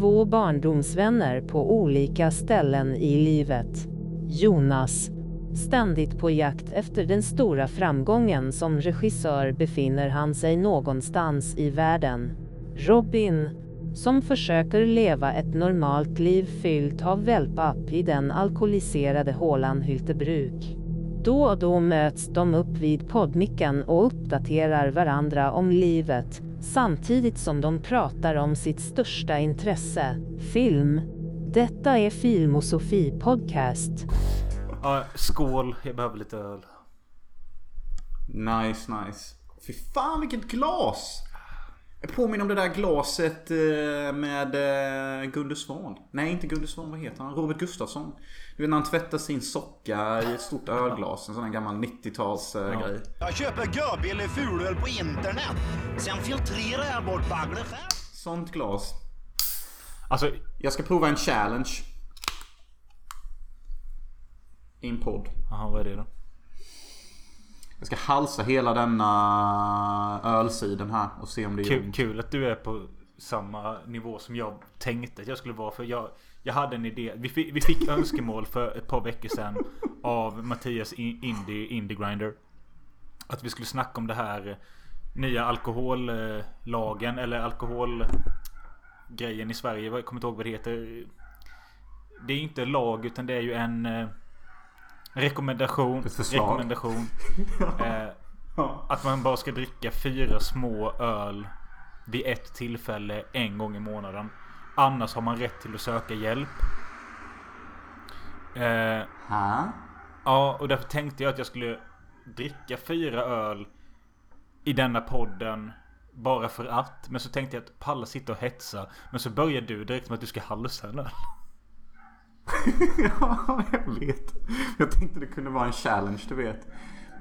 två barndomsvänner på olika ställen i livet. Jonas, ständigt på jakt efter den stora framgången som regissör befinner han sig någonstans i världen. Robin, som försöker leva ett normalt liv fyllt av wellpapp i den alkoholiserade hålan Hyltebruk. Då och då möts de upp vid poddmicken och uppdaterar varandra om livet, samtidigt som de pratar om sitt största intresse, film. Detta är Filmosofi Podcast. Ja, skål. Jag behöver lite öl. Nice, nice. Fy fan vilket glas! Påminner om det där glaset eh, med eh, Gunde Svan. Nej, inte Gunde Svan. Vad heter han? Robert Gustafsson. Du vet när han tvättar sin socka i ett stort ölglas. En sån här gammal 90-tals eh, Ja. grej. Jag köper görbillig fulöl på internet. Sen filtrerar jag bort baglet själv. Sånt glas. Alltså, Jag ska prova en challenge. I en podd. jaha, vad är det då? Jag ska halsa hela denna ölsiden här och se om det Kul, kul att du är på samma nivå som jag tänkte att jag skulle vara. För jag, jag hade en idé. Vi fick, vi fick önskemål för ett par veckor sedan av Mattias Indie, Indie Grinder. Att vi skulle snacka om det här nya alkohollagen eller alkoholgrejen i Sverige. Jag kommer inte ihåg vad det heter. Det är inte lag utan det är ju en eh, rekommendation. Rekommendation. Eh, att man bara ska dricka fyra små öl vid ett tillfälle en gång i månaden. Annars har man rätt till att söka hjälp. Eh, Ha? ja, och därför tänkte jag att jag skulle dricka fyra öl i denna podden. Bara för att. Men så tänkte jag att Palla sitter och hetsa. Men så började du direkt med att du ska halsa en öl. ja, jag vet. Jag tänkte det kunde vara en challenge, du vet.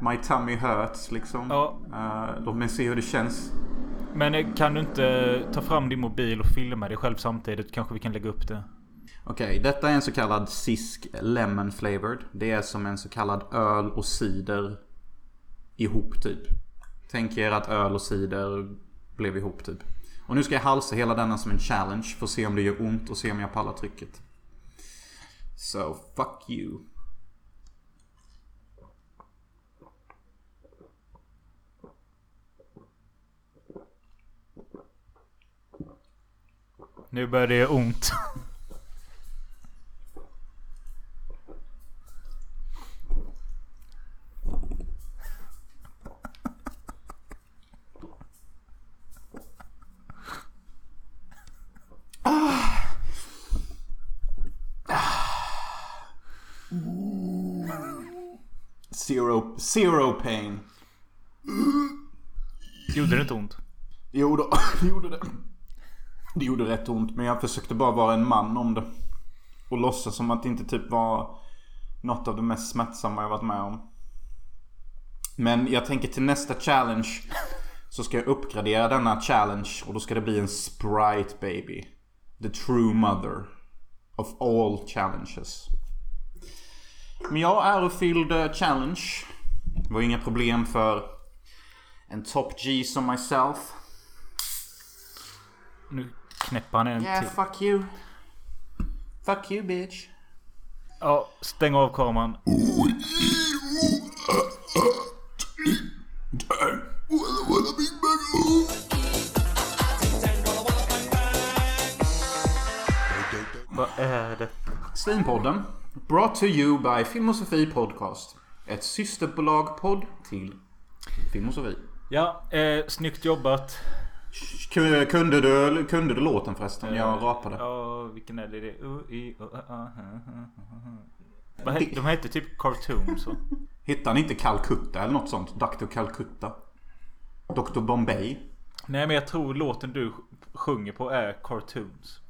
My tummy hurts liksom. Ja. Eh, låt mig se hur det känns. Men eh, kan du inte ta fram din mobil och filma dig själv samtidigt? Kanske vi kan lägga upp det. Okej, detta är en så kallad Cisk Lemon Flavored. Det är som en så kallad öl och cider ihop typ. Tänk er att öl och cider blev ihop typ. Och nu ska jag halsa hela denna som en challenge för att se om det gör ont och se om jag pallar trycket. So, fuck you. Nu börjar det göra ont. Ah! Zero, zero pain. Gjorde det inte ont? Jo då, det gjorde det. Det gjorde rätt ont men jag försökte bara vara en man om det. Och låtsas som att det inte typ var något av det mest smärtsamma jag varit med om. Men jag tänker till nästa challenge så ska jag uppgradera denna challenge och då ska det bli en Sprite baby. The true mother of all challenges. Men jag ärofylld challenge. Det var inga problem för en top G som myself. Nu knäpper han en Yeah, till. fuck you. Fuck you bitch. Ja, stäng av kameran. Svinpodden. Brought to you by Filmosofi Podcast. Ett systerbolag-podd till Filmosofi. Ja, eh, snyggt jobbat. K- Kunde du, kunde du låten förresten? Jag rapade. Ja, vilken är det? I. Vad De hette typ cartoons så. Hittar ni inte Calcutta eller något sånt? Dr. Calcutta? Dr. Bombay? Nej men jag tror låten du sjunger på är cartoons.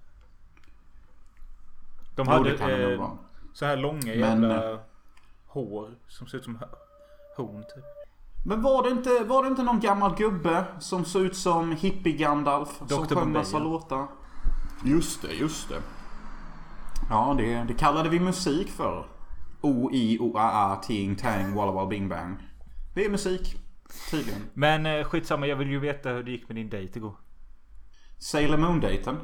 De Jo, hade det eh, så här långa Men, jävla hår som ser ut som horn typ. Men var det, inte, var det inte någon gammal gubbe som såg ut som hippie-Gandalf? Som sjöng massa låtar. Just det, just det. Ja, det, det kallade vi musik för. O, I, O, A, A, Ting, Tang, Walla Walla Bing Bang. Det är musik. Tydligen. Men eh, skitsamma, jag vill ju veta hur det gick med din dejt igår. Sailor Moon-dejten.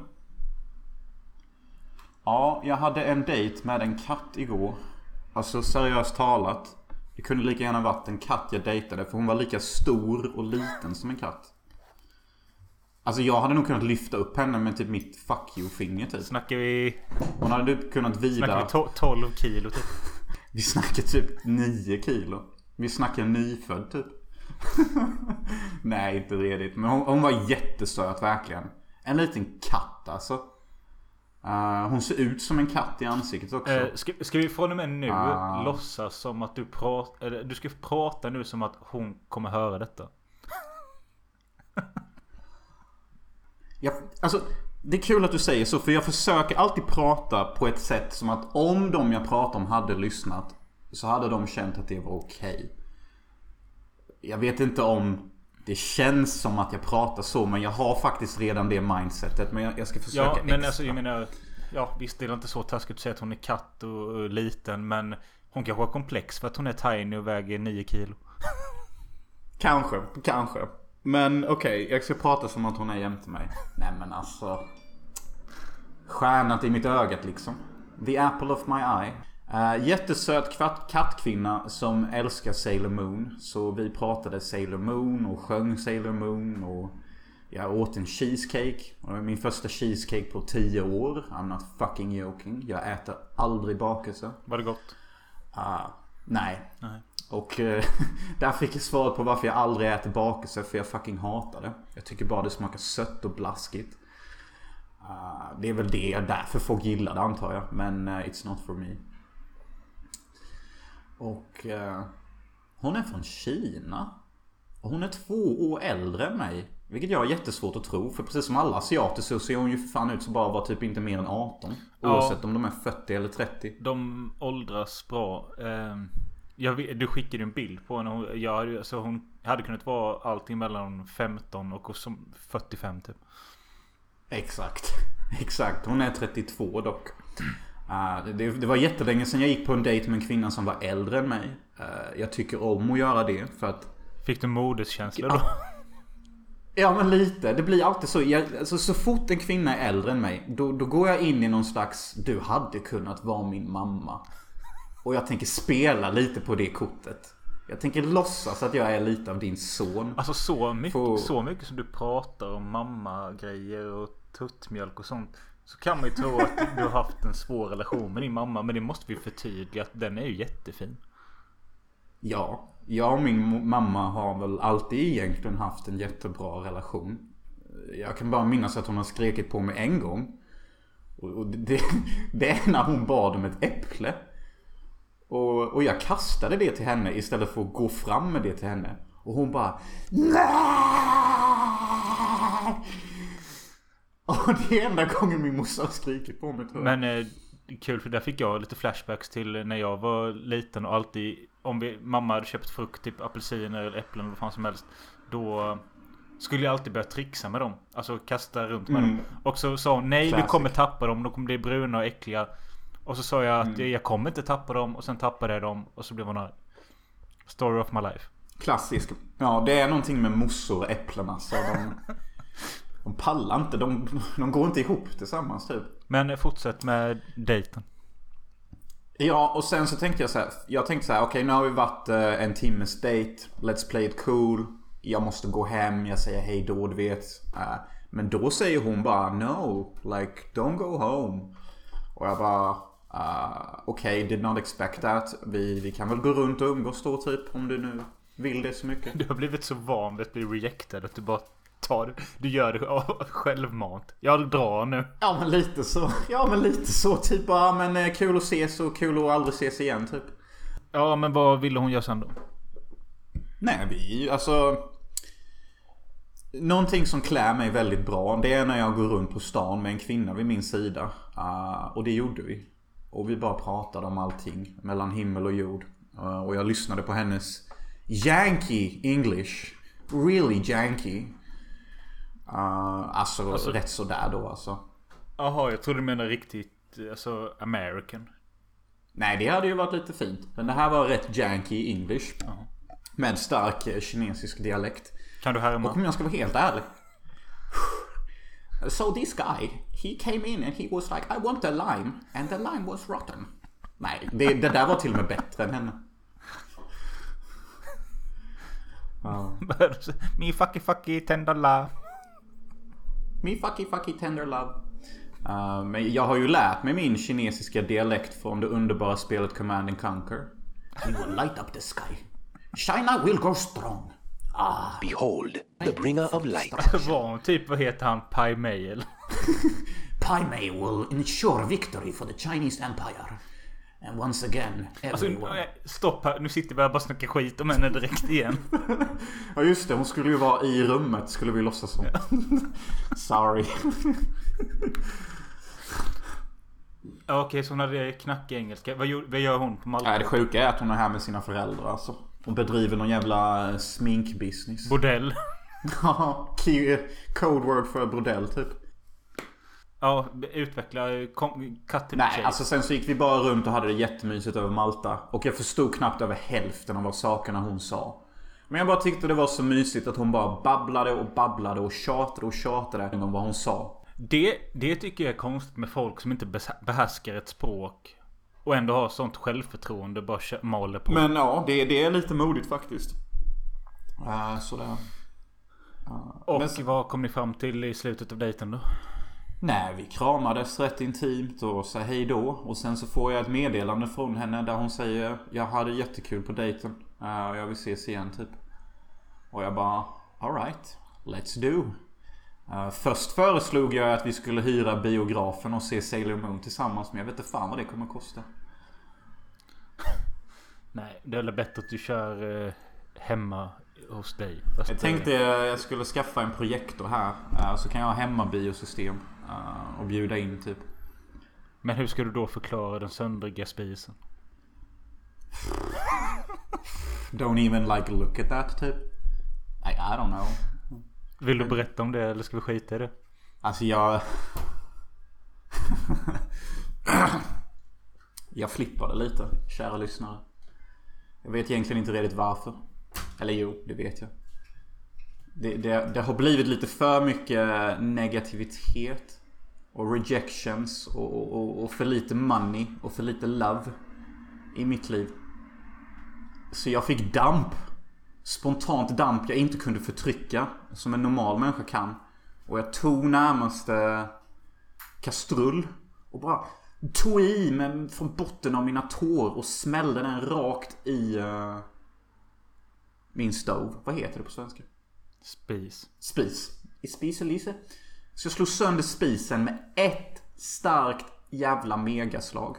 Ja, jag hade en dejt med en katt igår. Alltså seriöst talat. Det kunde lika gärna varit en katt jag dejtade. För hon var lika stor och liten som en katt. Alltså jag hade nog kunnat lyfta upp henne med typ mitt fuck you-finger typ. Snackar vi... Hon hade typ kunnat vila. Snackar vi to- 12 kilo typ? Vi snackar typ 9 kilo. Vi snackar nyfödd typ. Nej, inte redigt. Men hon, hon var jättesöt verkligen. En liten katt alltså. Eh, hon ser ut som en katt i ansiktet också. Eh, ska, ska vi från och med nu Ah. låtsas som att du pratar... Eller du ska prata nu som att hon kommer höra detta. Jag, alltså, det är kul att du säger så för jag försöker alltid prata på ett sätt som att om de jag pratar om hade lyssnat så hade de känt att det var okej. Jag vet inte om det känns som att jag pratar så men jag har faktiskt redan det mindsetet. Men jag, jag ska försöka Ja, men extra. alltså jag menar... Ja, visst det är inte så taskigt att säga att hon är katt och, och liten. Men hon kanske har komplex för att hon är tiny och väger 9 kilo. Kanske, kanske. Men okej, jag ska prata som att hon är jämte mig. Nej men alltså. Stjärnan i mitt ögat liksom. The apple of my eye. Uh, jättesöt katt, kattkvinna som älskar Sailor Moon. Så vi pratade Sailor Moon och sjöng Sailor Moon och jag åt en cheesecake. Och det var min första cheesecake på 10 år. I'm not fucking joking. Jag äter aldrig bakelse. Var det gott? Ah, nej. Nej. Och eh, där fick jag svaret på varför jag aldrig äter bakelse. För jag fucking hatar det. Jag tycker bara det smakar sött och blaskigt. Ah, det är väl det därför folk gillar det antar jag. Men eh, it's not for me. Och eh, hon är från Kina. Och hon är två år äldre än mig. Vilket jag har jättesvårt att tro. För precis som alla asiater så ser hon ju för fan ut som bara var typ inte mer än 18. Ja. Oavsett om de är 40 eller 30. De åldras bra. Ehm, jag du skickade en bild på henne. Hon, jag, alltså hon hade kunnat vara allting mellan 15 och som 45 typ. Exakt. Exakt. Hon är 32 dock. Uh, det, det var jättelänge sedan jag gick på en dejt med en kvinna som var äldre än mig. Uh, jag tycker om att göra det för att Fick du moderskänsla då? Ja men lite. Det blir alltid så. Jag, alltså, så fort en kvinna är äldre än mig. Då, då går jag in i någon slags Du hade kunnat vara min mamma. Och jag tänker spela lite på det kortet. Jag tänker låtsas att jag är lite av din son. Alltså så mycket, Får- så mycket som du pratar om mamma-grejer och tuttmjölk och sånt. Så kan man ju tro att du har haft en svår relation med din mamma. Men det måste vi förtydliga att den är ju jättefin. Ja, jag och min mamma har väl alltid egentligen haft en jättebra relation. Jag kan bara minnas att hon har skrikit på mig en gång. Och det, det är när hon bad om ett äpple. Och, och jag kastade det till henne istället för att gå fram med det till henne. Och hon bara Nej! Och det är enda gången min morsa har skrikit på mig tror jag. Men eh, kul för där fick jag lite flashbacks till när jag var liten och alltid om vi, mamma hade köpt frukt, typ apelsiner eller äpplen eller vad fan som helst. Då skulle jag alltid börja trixa med dem. Alltså kasta runt med Mm. dem. Och så sa hon nej Classic. du kommer tappa dem, de kommer bli bruna och äckliga. Och så sa jag att Mm. jag kommer inte tappa dem och sen tappade jag dem och så blev hon arg. Story of my life. Klassisk. Ja, det är någonting med mossor och äpplen alltså. De, de pallar inte. De, de går inte ihop tillsammans typ. Men fortsätt med dejten. Ja, och sen så tänkte jag så här. Jag tänkte så här, okej nu har vi varit eh, en timmes date. Let's play it cool. Jag måste gå hem. Jag säger hej då, du vet. Eh, men då säger hon bara no. Like, don't go home. Och jag bara, uh, okej, did not expect that. Vi, vi kan väl gå runt och umgås då typ. Om du nu vill det så mycket. Du har blivit så van vid att bli rejected att du bara tar. Du gör det självmant. Jag drar nu. Ja men lite så. Ja men lite så. Typ bara, men eh, kul att ses och kul att aldrig ses igen typ. Ja men vad ville hon göra sen då? Nej vi, alltså. Någonting som klär mig väldigt bra. Det är när jag går runt på stan med en kvinna vid min sida. Ah, och det gjorde vi. Och vi bara pratade om allting. Mellan himmel och jord. Ah, och jag lyssnade på hennes Yankee English. Really janky. Ah, alltså, Alltså- rätt sådär då alltså. Jaha jag trodde du menade riktigt alltså American. Nej, det hade ju varit lite fint. Men det här var rätt janky English. Med stark eh, kinesisk dialekt. Kan du härma? Och om jag ska vara helt ärlig. So this guy, he came in and he was like I want a lime and the lime was rotten. Nej, det, det där var till och med bättre än henne. Me fucky fucky tender love. Me fucky fucky tender love. Uh, men jag har ju lärt mig min kinesiska dialekt från det underbara spelet Command and Conquer. We will light up the sky. China will go strong. Ah. Behold, the bringer of light. Var typ, vad heter han? Pai Mei eller? Pai Mei will ensure victory for the Chinese Empire. And once again, Alltså, everyone... eh, stopp här. Nu sitter vi här och bara snackar skit om henne direkt igen. Ja just det, hon skulle ju vara i rummet skulle vi låtsas som. Sorry. Ja, Okej, så hon hade knackig engelska. Vad, vad gör hon på Malta? Nej, det sjuka är att hon är här med sina föräldrar alltså. Och bedriver någon jävla eh, sminkbusiness. Bordell. Ja, code word för bordell typ. Ja, utveckla the Nej, alltså sen så gick vi bara runt och hade det jättemysigt över Malta. Och jag förstod knappt över hälften av vad sakerna hon sa. Men jag bara tyckte det var så mysigt att hon bara babblade och babblade och tjatade och tjatade om vad hon sa. Det, det tycker jag är konstigt med folk som inte behärskar ett språk. Och ändå har sånt självförtroende. Bara kö- maler på. Men ja, det, det är lite modigt faktiskt. Uh, sådär. och men- vad kom ni fram till i slutet av dejten då? Nej, vi kramades rätt intimt och sa hej då. Och sen så får jag ett meddelande från henne där hon säger Jag hade jättekul på dejten. eh, och jag vill ses igen typ. Och jag bara Alright, let's do. Eh, först föreslog jag att vi skulle hyra biografen och se Sailor Moon tillsammans. Men jag vet inte fan vad det kommer kosta. Nej, det är väl bättre att du kör eh, hemma hos dig. Jag tänkte jag skulle skaffa en projektor här. så kan jag ha hemmabiosystem. Eh, och bjuda in typ. Men hur ska du då förklara den söndriga spisen? Don't even like look at that typ. I, I don't know. Vill du berätta om det eller ska vi skita i det? Alltså jag... jag flippade lite, kära lyssnare. Jag vet egentligen inte riktigt varför. Eller jo, det vet jag. Det, det, det har blivit lite för mycket negativitet. Och rejections och, och, och, för lite money och för lite love. I mitt liv. Så jag fick damp. Spontant damp jag inte kunde förtrycka. Som en normal människa kan. Och jag tog närmaste kastrull. Och bara tog i med från botten av mina tår och smällde den rakt i uh, min stove. Vad heter det på svenska? Spis. Spis. I spis Elise? Så jag slog sönder spisen med ett starkt jävla megaslag.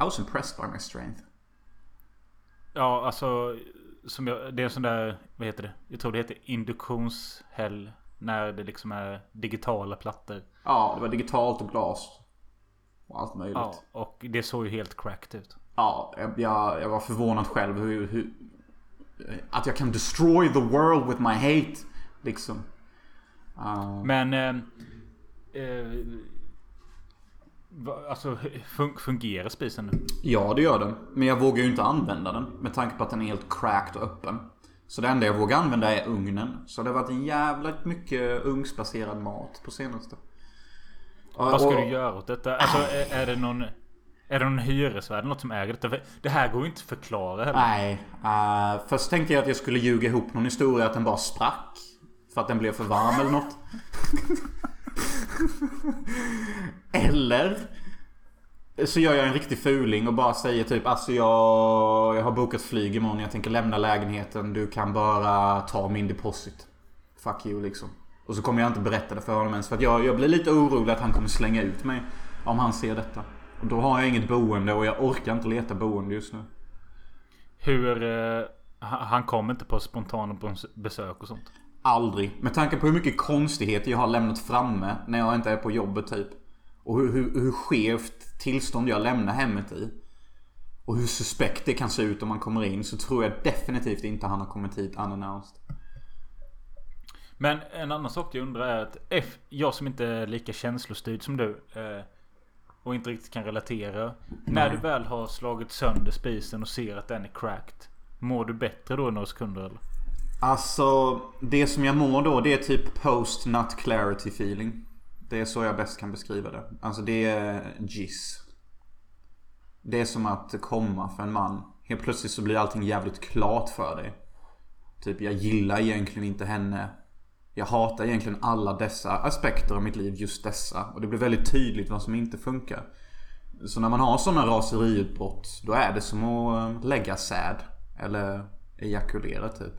I was impressed by my strength. Ja, alltså. Som jag, det är en sån där, vad heter det? Jag tror det heter induktionshäll. När det liksom är digitala plattor. Ja, det var digitalt och glas. Och allt möjligt. Ja, och det såg ju helt cracked ut. Ja, jag, jag, jag var förvånad själv hur, hur... Att jag kan destroy the world with my hate. Liksom. Uh, Men... Eh, eh, alltså fun, fungerar spisen nu? ja, det gör den. Men jag vågar ju inte använda den. Med tanke på att den är helt cracked och öppen. Så det enda jag vågar använda är ugnen. Så det har varit jävligt mycket ugnsbaserad mat på senaste. Vad ska Och- du göra åt detta? Alltså är, är det någon... Är det någon hyresvärd eller något som äger detta? Det här går ju inte att förklara heller. Nej. Uh, först tänkte jag att jag skulle ljuga ihop någon historia att den bara sprack. För att den blev för varm eller något. eller så gör jag en riktig fuling och bara säger typ alltså jag, jag har bokat flyg imorgon. Jag tänker lämna lägenheten. Du kan bara ta min deposit. Fuck you liksom. Och så kommer jag inte berätta det för honom ens. För att jag, jag blir lite orolig att han kommer slänga ut mig. Om han ser detta. Då har jag inget boende och jag orkar inte leta boende just nu. Hur... Eh, han han kom inte på spontana bes- besök och sånt. Aldrig. Med tanke på hur mycket konstigheter jag har lämnat framme när jag inte är på jobbet typ. Och hur, hur, hur skevt tillstånd jag lämnar hemmet i. Och hur suspekt det kan se ut om man kommer in. Så tror jag definitivt inte han har kommit hit unannounced. Men en annan sak jag undrar är att F, jag som inte är lika känslostyrd som du eh, och inte riktigt kan relatera. När du väl har slagit sönder spisen och ser att den är cracked. Mår du bättre då i några sekunder eller? Alltså, det som jag mår då det är typ post nut clarity feeling. Det är så jag bäst kan beskriva det. Alltså det är giss. Det är som att komma för en man. Helt plötsligt så blir allting jävligt klart för dig. Typ jag gillar egentligen inte henne. Jag hatar egentligen alla dessa aspekter av mitt liv, just dessa. Och det blir väldigt tydligt vad som inte funkar. Så när man har sådana raseriutbrott, då är det som att lägga säd. Eller ejakulera typ.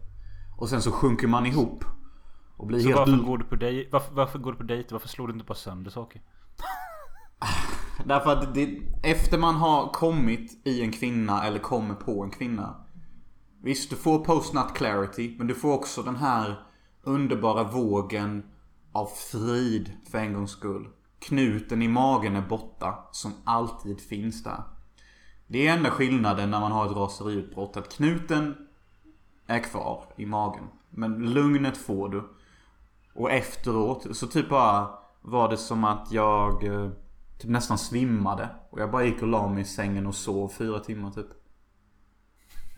Och sen så sjunker man ihop. Och blir Så helt... varför går du på dejt? Varför, varför går du på dejt? Varför slår du inte bara sönder saker? Därför att det, efter man har kommit i en kvinna eller kommer på en kvinna. Visst, du får post-nut clarity. Men du får också den här underbara vågen av frid för en gångs skull. Knuten i magen är borta, som alltid finns där. Det är enda skillnaden när man har ett raseriutbrott. Att knuten är kvar i magen. Men lugnet får du. Och efteråt så typ bara var det som att jag eh, typ nästan svimmade. Och jag bara gick och la mig i sängen och sov fyra timmar typ.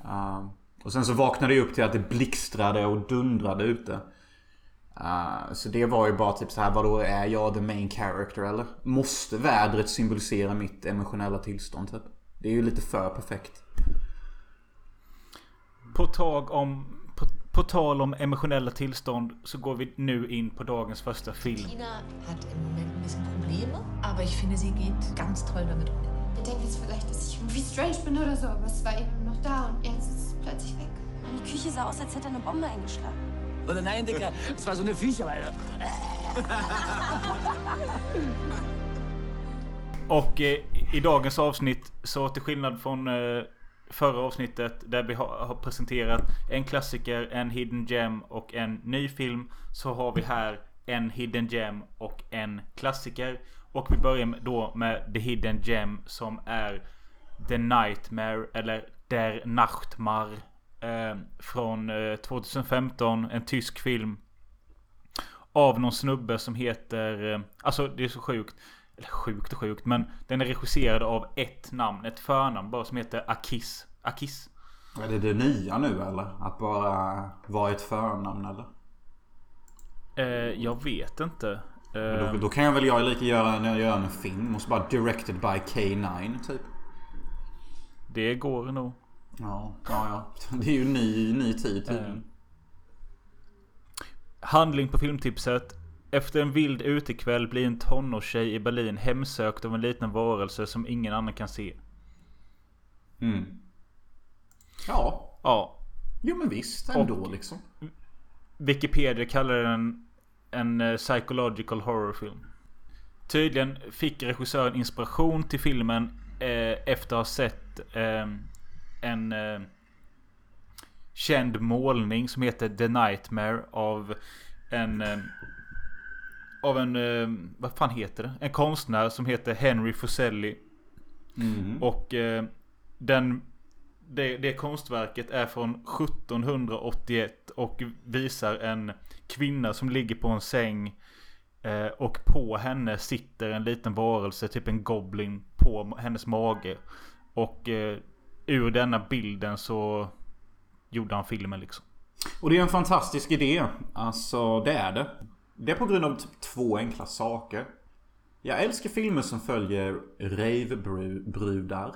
Uh, och sen så vaknade jag upp till att det blixtrade och dundrade ute. Uh, så det var ju bara typ så här, vadå är jag the main character eller? Måste vädret symbolisera mitt emotionella tillstånd typ? Det är ju lite för perfekt. På, tag om, på, på tal om emotionella tillstånd så går vi nu in på dagens första film. Tina hat im Moment ein bisschen Probleme, aber ich finde, sie geht ganz toll damit um. Ihr denkt jetzt vielleicht, dass ich irgendwie strange bin oder so, aber es war eben noch da und jetzt ist es plötzlich weg. Die Küche sah aus, als hätte eine Bombe eingeschlagen. Oder nein, Dicker, das war so eine Viecherweide. Och eh, i dagens avsnitt så till skillnad från eh, förra avsnittet där vi har, har presenterat en klassiker, en hidden gem och en ny film. Så har vi här en hidden gem och en klassiker. Och vi börjar då med the hidden gem som är The Nightmare eller Der Nachtmar. Eh, från eh, 2015, en tysk film. Av någon snubbe som heter... eh, Alltså det är så sjukt. Eller sjukt och sjukt men den är regisserad av ett namn, ett förnamn bara som heter Akis. Akis. Är det det nya nu eller? Att bara vara ett förnamn eller? Eh, jag vet inte. Eh, Då, då kan jag väl jag lika göra när jag gör en film och så bara directed by K9 typ. det går nog. Ja, ja, ja. Det är ju ny, ny tid tydligen. Handling på filmtipset. Efter en vild utekväll blir en tonårstjej i Berlin hemsökt av en liten varelse som ingen annan kan se. Mm. Ja, Ja. jo men visst ändå Och- liksom. Wikipedia kallar den en eh, psychological horrorfilm. Tydligen fick regissören inspiration till filmen eh, efter att ha sett eh, en eh, känd målning som heter The Nightmare av en eh, av en, eh, vad fan heter det? En konstnär som heter Henry Fuseli. Mm. Och eh, den det, det konstverket är från 1781 och visar en kvinna som ligger på en säng. Eh, och på henne sitter en liten varelse, typ en goblin, på hennes mage. Och eh, ur denna bilden så gjorde han filmen liksom. Och det är en fantastisk idé. Alltså, det är det. Det är på grund av typ två enkla saker. Jag älskar filmer som följer ravebrudar.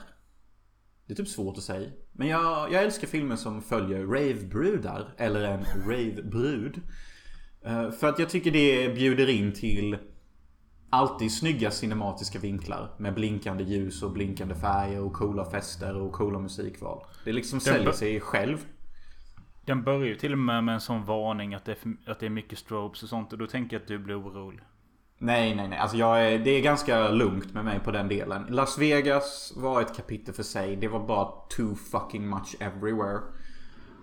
Det är typ svårt att säga. Men jag, jag älskar filmer som följer ravebrudar. Eller en ravebrud. Eh, för att jag tycker det bjuder in till alltid snygga cinematiska vinklar. Med blinkande ljus och blinkande färger och coola fester och coola musikval. Det liksom säljer sig själv. Den börjar ju till och med med en sån varning att det är, att det är mycket strobes och sånt. Och då tänker jag att du blir orolig. Nej, nej, nej. Alltså jag är, det är ganska lugnt med mig på den delen. Las Vegas var ett kapitel för sig. Det var bara too fucking much everywhere.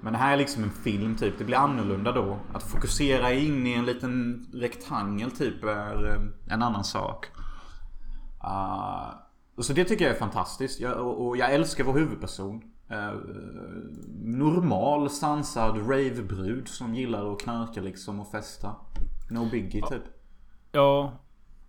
Men det här är liksom en film typ. Det blir annorlunda då. Att fokusera in i en liten rektangel typ är eh, en annan sak. Uh, så det tycker jag är fantastiskt. Jag, och, och jag älskar vår huvudperson. Eh, normal, sansad ravebrud som gillar att knarka liksom och festa. No biggie typ. Ja.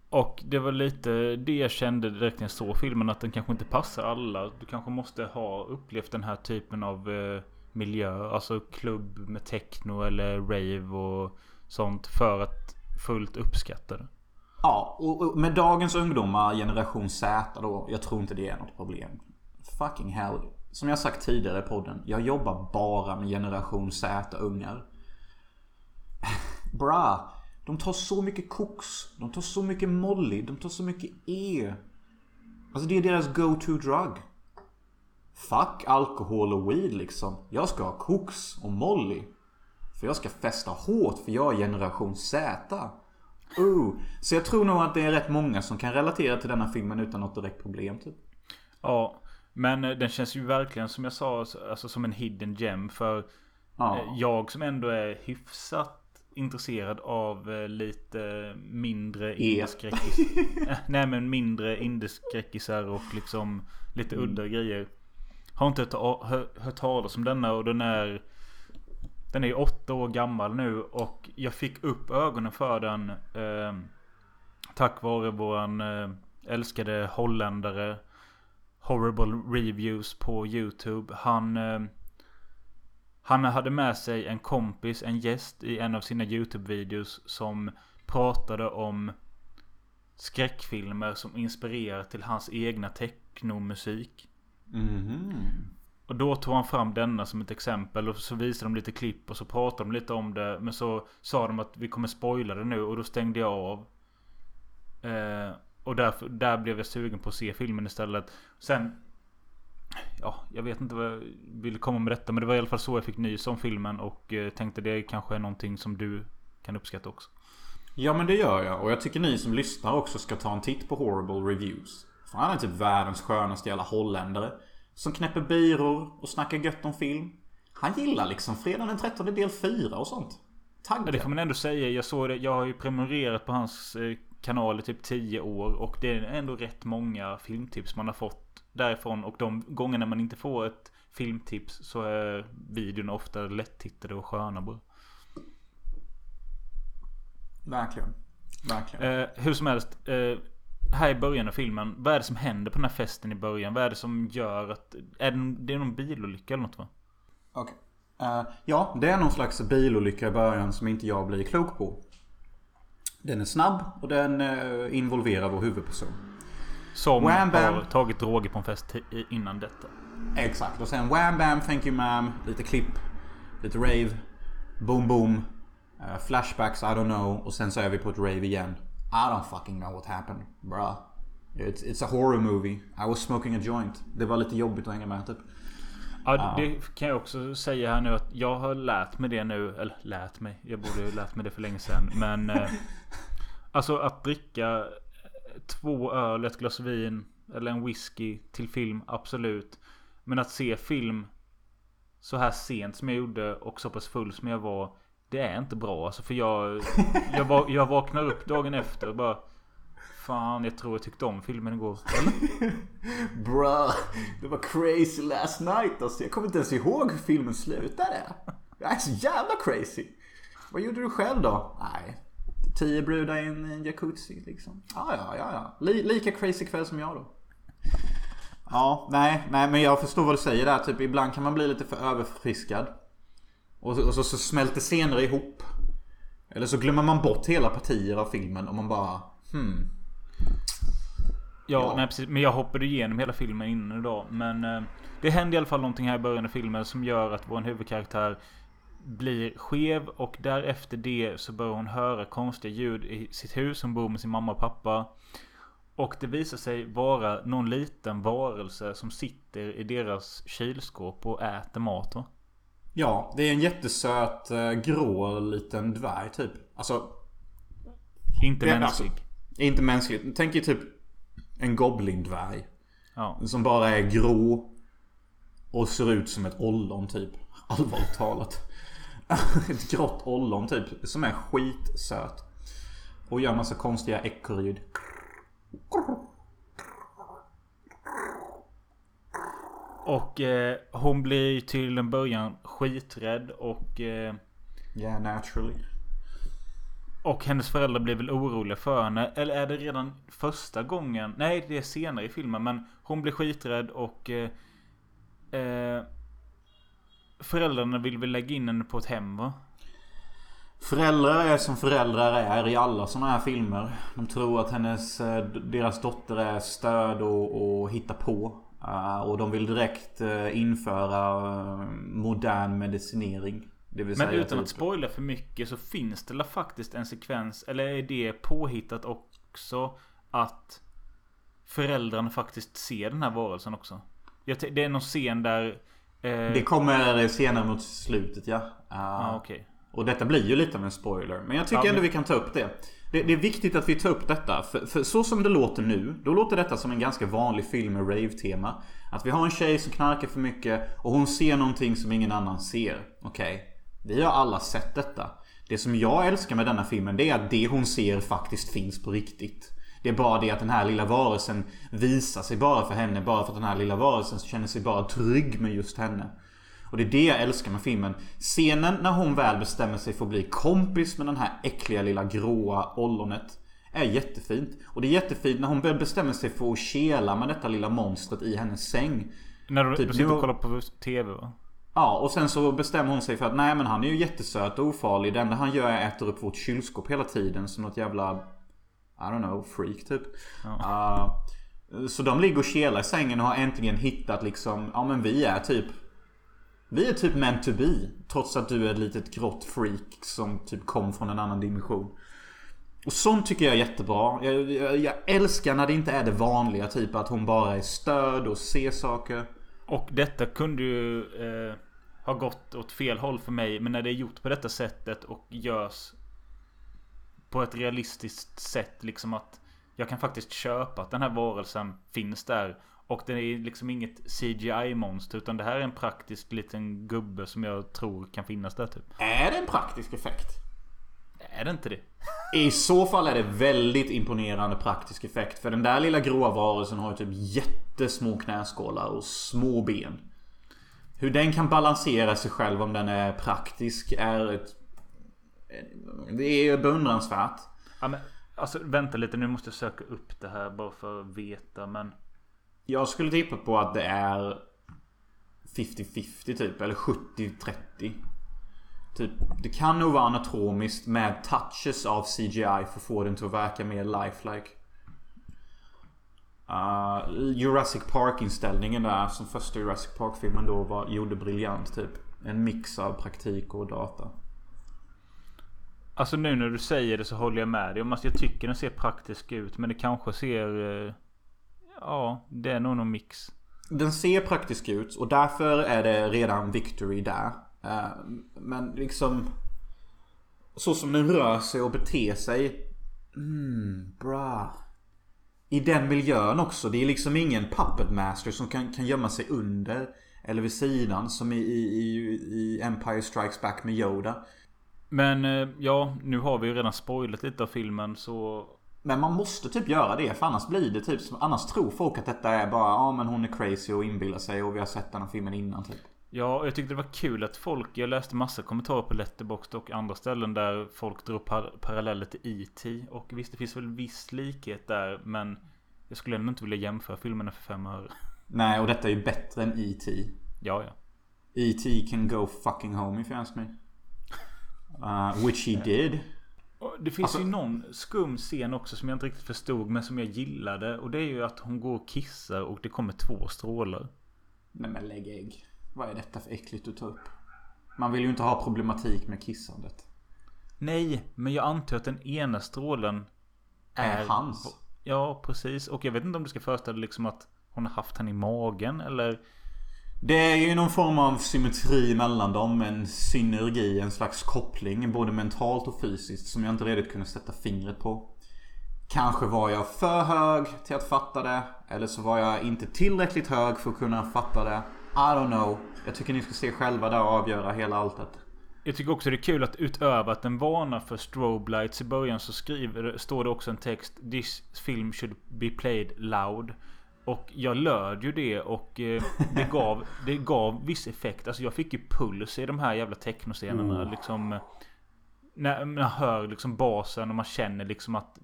Och det var lite det jag kände direkt när jag såg filmen. Att den kanske inte passar alla. Du kanske måste ha upplevt den här typen av eh, miljö. Alltså klubb med techno eller rave och sånt. För att fullt uppskatta det. Ja, och, med dagens ungdomar, generation Z då. Jag tror inte det är något problem. Fucking hell. Som jag sagt tidigare i podden. Jag jobbar bara med generation Z-ungar. Bra. De tar så mycket koks. De tar så mycket molly. De tar så mycket E. Alltså det är deras go-to drug. Fuck alkohol och weed liksom. Jag ska ha koks och molly. För jag ska festa hårt för jag är generation Z. Uh. Så jag tror nog att det är rätt många som kan relatera till denna filmen utan något direkt problem typ. Ja, men eh, den känns ju verkligen som jag sa, alltså som en hidden gem. För Ja. eh, jag som ändå är hyfsat intresserad av eh, lite mindre E. indieskräckis. Eh, Nej men mindre indieskräckisar och liksom lite Mm. udda grejer. Har inte hört, hört talas om denna och den är Den är ju åtta år gammal nu och jag fick upp ögonen för den eh, Tack vare våran eh, älskade holländare Horrible Reviews på YouTube. Han eh, Han hade med sig en kompis, en gäst i en av sina YouTube-videos som pratade om skräckfilmer som inspirerar till hans egna technomusik. Mm. Och då tog han fram denna som ett exempel och så visade de lite klipp och så pratade de lite om det. Men så sa de att vi kommer spoila det nu och då stängde jag av. Eh, och därför, där blev jag sugen på att se filmen istället. Sen... Ja, jag vet inte vad jag ville komma med detta men det var i alla fall så jag fick nys om filmen och eh, tänkte det kanske är någonting som du kan uppskatta också. Ja men det gör jag. Och jag tycker ni som lyssnar också ska ta en titt på Horrible Reviews. För han är typ världens skönaste jävla holländare. Som knäpper byror och snackar gött om film. Han gillar liksom fredagen den 13 del 4 och sånt. Ja, det Taggad. man ändå säga. Jag såg det. Jag har ju prenumererat på hans eh, kanal i typ 10 år. Och det är ändå rätt många filmtips man har fått därifrån. Och de gångerna man inte får ett filmtips så är videorna ofta lättittade och sköna bara. Verkligen. Verkligen. Eh, hur som helst. Eh, här i början av filmen. Vad är det som händer på den här festen i början? Vad är det som gör att... Är det, det är någon bilolycka eller något va? Okej. Eh, ja, det är någon slags bilolycka i början som inte jag blir klok på. Den är snabb och den eh, involverar vår huvudperson. Som Wham, bam. har tagit droger på en fest innan detta. Exakt. Och sen wham bam, thank you ma'am. Lite klipp. Lite rave. Boom boom. eh, flashbacks, I don't know. Och sen så är vi på ett rave igen. I don't fucking know what happened. Bruh. It's, it's a horror movie. I was smoking a joint. Det var lite jobbigt att hänga med typ. Ja, det kan jag också säga här nu att jag har lärt mig det nu. Eller lärt mig. Jag borde ju lärt mig det för länge sedan. Men eh, alltså att dricka två öl, ett glas vin eller en whisky till film, absolut. Men att se film så här sent som jag gjorde och så pass full som jag var. Det är inte bra alltså. För jag, jag, jag vaknar upp dagen efter och bara Fan, jag tror jag tyckte om filmen igår. Eller? Bruh. Det var crazy last night alltså. Jag kommer inte ens ihåg hur filmen slutade. Jag är så jävla crazy. Vad gjorde du själv då? Nej. Tio brudar i en, jacuzzi liksom. Ja, ja, ja, ja. Li, lika crazy kväll som jag då. Ja, nej, nej, men jag förstår vad du säger där. Typ ibland kan man bli lite för överförfriskad. Och, så- och så, så smälter scener ihop. Eller så glömmer man bort hela partier av filmen och man bara hmm. Ja, Ja. Nej, precis. Men jag hoppade igenom hela filmen innan idag. Men eh, det händer i alla fall någonting här i början av filmen som gör att vår huvudkaraktär blir skev och därefter det så börjar hon höra konstiga ljud i sitt hus. Hon bor med sin mamma och pappa. Och det visar sig vara någon liten varelse som sitter i deras kylskåp och äter mat va? Ja, det är en jättesöt eh, grå liten dvärg typ. Alltså, Inte Det mänsklig. inte mänskligt. Tänk er typ en goblindvärg. Ja. Som bara är grå. Och ser ut som ett ollon typ. Allvarligt talat. ett grått ollon typ. Som är skitsöt. Och gör massa konstiga ekorrljud. Och eh, hon blir till en början skiträdd och eh, Yeah, naturally. Och hennes föräldrar blir väl oroliga för henne. Eller är det redan första gången? Nej, det är senare i filmen. Men hon blir skiträdd och... Eh, eh, föräldrarna vill väl lägga in henne på ett hem va? Föräldrar är som föräldrar är i alla sådana här filmer. De tror att hennes, eh, deras dotter är stöd och, och hitta på. Eh, och de vill direkt eh, införa eh, modern medicinering. Men utan att typ- spoila för mycket så finns det faktiskt en sekvens. Eller är det påhittat också att föräldrarna faktiskt ser den här varelsen också? Det är någon scen där... Eh, Det kommer senare mot slutet ja. Uh, okej. Och detta blir ju lite av en spoiler. Men jag tycker Ja, ändå men- vi kan ta upp det det. Det är viktigt att vi tar upp detta. För, för så som det låter nu. Då låter detta som en ganska vanlig film med rave-tema. Att vi har en tjej som knarkar för mycket och hon ser någonting som ingen annan ser. Okej. Vi har alla sett detta. Det som jag älskar med denna filmen det är att det hon ser faktiskt finns på riktigt. Det är bara det att den här lilla varelsen visar sig bara för henne. Bara för att den här lilla varelsen känner sig bara trygg med just henne. Och det är det jag älskar med filmen. Scenen när hon väl bestämmer sig för att bli kompis med den här äckliga lilla gråa ollonet. Är jättefint. Och det är jättefint när hon bestämmer sig för att kela med detta lilla monstret i hennes säng. När du, Typ du sitter och kollar på TV va? Ja, och sen så bestämmer hon sig för att nej men han är ju jättesöt och ofarlig. Det enda han gör är att äta upp vårt kylskåp hela tiden som något jävla... I don't know, freak typ. Uh, så de ligger och kelar i sängen och har äntligen hittat liksom, ja men vi är typ... Vi är typ meant to be. Trots att du är ett litet grått freak som typ kom från en annan dimension. Och sånt tycker jag är jättebra. Jag, jag, jag älskar när det inte är det vanliga. Typ att hon bara är stöd och ser saker. Och detta kunde ju eh, ha gått åt fel håll för mig. Men när det är gjort på detta sättet och görs på ett realistiskt sätt. Liksom att jag kan faktiskt köpa att den här varelsen finns där. Och det är liksom inget CGI-monster. Utan det här är en praktisk liten gubbe som jag tror kan finnas där typ. Är det en praktisk effekt? Är det inte det? I så fall är det väldigt imponerande praktisk effekt. För den där lilla gråa varelsen har ju typ jättesmå knäskålar och små ben. Hur den kan balansera sig själv om den är praktisk är ett... Det är beundransvärt. Ja, men, alltså vänta lite nu måste jag söka upp det här bara för att veta. Men jag skulle tippa på att det är 50-50 typ. Eller 70-30. Typ, det kan nog vara anatomiskt med touches av CGI för att få den till att verka mer lifelike. Uh, Jurassic Park-inställningen där som första Jurassic Park-filmen då var, gjorde briljant typ. En mix av praktik och data. Alltså nu när du säger det så håller jag med dig om att jag tycker den ser praktisk ut. Men det kanske ser... Eh, Ja, det är nog någon mix. Den ser praktisk ut och därför är det redan victory där. Eh, Men liksom... Så som den rör sig och beter sig. Mm, bra. I den miljön också. Det är liksom ingen puppet master som kan, kan gömma sig under. Eller vid sidan som i, i, i, i Empire Strikes Back med Yoda. Men eh, ja, nu har vi ju redan spoilat lite av filmen så... Men man måste typ göra det för annars blir det typ Annars tror folk att detta är bara Ja men hon är crazy och inbillar sig och vi har sett den här filmen innan typ. Ja, jag tyckte det var kul att folk... Jag läste massa kommentarer på Letterboxd och andra ställen där folk drog par paralleller till E.T. Och visst, det finns väl viss likhet där, men... Jag skulle ändå inte vilja jämföra filmerna för fem öre. Nej och detta är ju bättre än E.T. Ja, ja. E.T. can go fucking home if you ask me. Uh, which he did. Det finns Alltså- ju någon skum scen också som jag inte riktigt förstod men som jag gillade. Och det är ju att hon går och kissar och det kommer två strålar. Nej men lägg ägg. Vad är detta för äckligt att ta upp? Man vill ju inte ha problematik med kissandet. Nej, men jag antar att den ena strålen Är hans. Ja, precis. Och jag vet inte om du ska föreställa liksom att hon har haft den i magen eller... Det är ju någon form av symmetri mellan dem. En synergi, en slags koppling. Både mentalt och fysiskt. Som jag inte redigt kunde sätta fingret på. Kanske var jag för hög till att fatta det. Eller så var jag inte tillräckligt hög för att kunna fatta det. I don't know. Jag tycker ni ska se själva där och avgöra hela alltet. Jag tycker också det är kul att utöver att den varnar för strobe lights i början så skriver, står det också en text This film should be played loud. Och jag löd ju det och eh, det gav, det gav viss effekt. Alltså jag fick ju puls i de här jävla technoscenerna. Oh. Liksom, eh, när man hör liksom basen och man känner liksom att...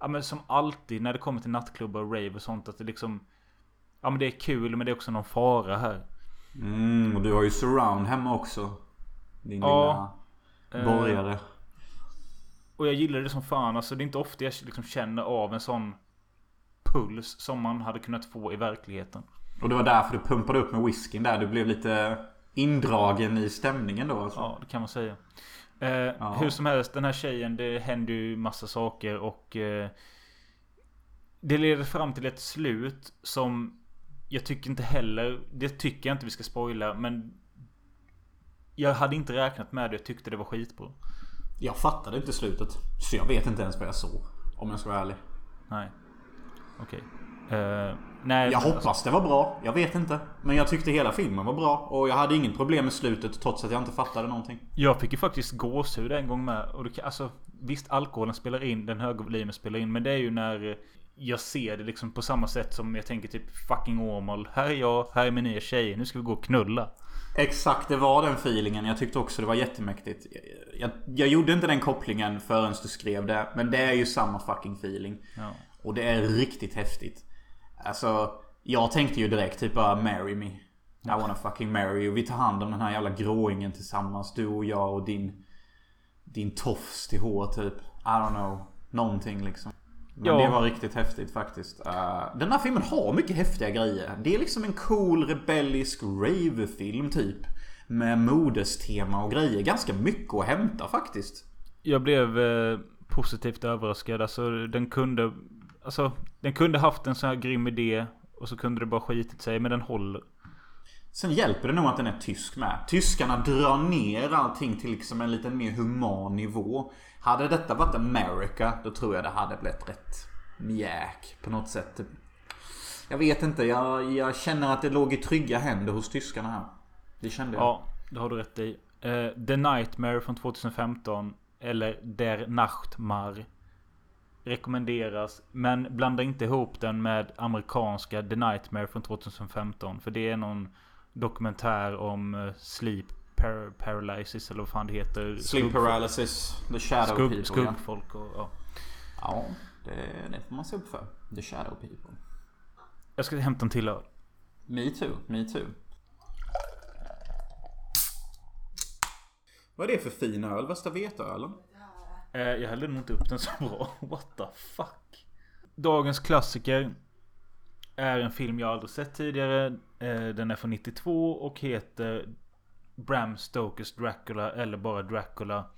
Ja men som alltid när det kommer till nattklubbar och rave och sånt att det liksom... Ja men det är kul men det är också någon fara här. Mm, och du har ju surround hemma också. Din Ja. Eh, Borgare. Och jag gillar det som fan. Alltså det är inte ofta jag liksom känner av en sån puls som man hade kunnat få i verkligheten. Och det var därför du pumpade upp med whiskyn där. Du blev lite indragen i stämningen då alltså. Ja, det kan man säga. Eh, Hur som helst, den här tjejen, det händer ju massa saker och... Eh, det leder fram till ett slut som jag tycker inte heller... Det tycker jag inte vi ska spoila, men... Jag hade inte räknat med det. Jag tyckte det var skitbra. Jag fattade inte slutet. Så jag vet inte ens vad jag såg. Om jag ska vara ärlig. Nej. Okej. Eh, nej, Jag men hoppas det var bra. Jag vet inte. Men jag tyckte hela filmen var bra. Och jag hade inget problem med slutet trots att jag inte fattade någonting. Jag fick ju faktiskt gåshud en gång med. Och det, alltså, visst, alkoholen spelar in, den höga volymen spelar in. Men det är ju när eh, jag ser det liksom på samma sätt som jag tänker typ fucking Åmål. Här är jag, här är min nya tjej. Nu ska vi gå och knulla. Exakt, det var den feelingen. Jag tyckte också det var jättemäktigt. Jag, jag, jag gjorde inte den kopplingen förrän du skrev det. Men det är ju samma fucking feeling. Ja. Och det är riktigt häftigt. Alltså, jag tänkte ju direkt typ bara marry me. I wanna fucking marry you. Vi tar hand om den här jävla gråingen tillsammans. Du och jag och din... Din tofs till hår typ. I don't know. Någonting liksom. Men Ja. det var riktigt häftigt faktiskt. Uh, den här filmen har mycket häftiga grejer. Det är liksom en cool rebellisk rave-film typ. Med modestema och grejer. Ganska mycket att hämta faktiskt. Jag blev eh, positivt överraskad. Alltså den kunde... Alltså den kunde haft en sån här grym idé. Och så kunde det bara skitit sig. Men den håller. Sen hjälper det nog att den är tysk med. Tyskarna drar ner allting till liksom en lite mer human nivå. Hade detta varit America, då tror jag det hade blivit rätt mjäk på något sätt. Jag vet inte, jag, jag känner att det låg i trygga händer hos tyskarna här. Det kände jag. Ja, det har du rätt i. Eh, The Nightmare från 2015. Eller Der Nachtmar. Rekommenderas. Men blanda inte ihop den med amerikanska The Nightmare från 2015. För det är någon dokumentär om eh, sleep par- paralysis eller vad fan det heter. Sleep Skuggfolk- paralysis, the shadow skugg, people. ja. Skuggfolk och ja. Ja, det, det får man se upp för. The shadow people. Jag ska hämta en till öl. Me too, me too. Vad är det för fin öl? Värsta veteölen? Eh, jag hällde nog inte upp den så bra. What the fuck? Dagens klassiker. Är en film jag aldrig sett tidigare. Eh, den är från 92 och heter Bram Stokers Dracula eller bara Dracula.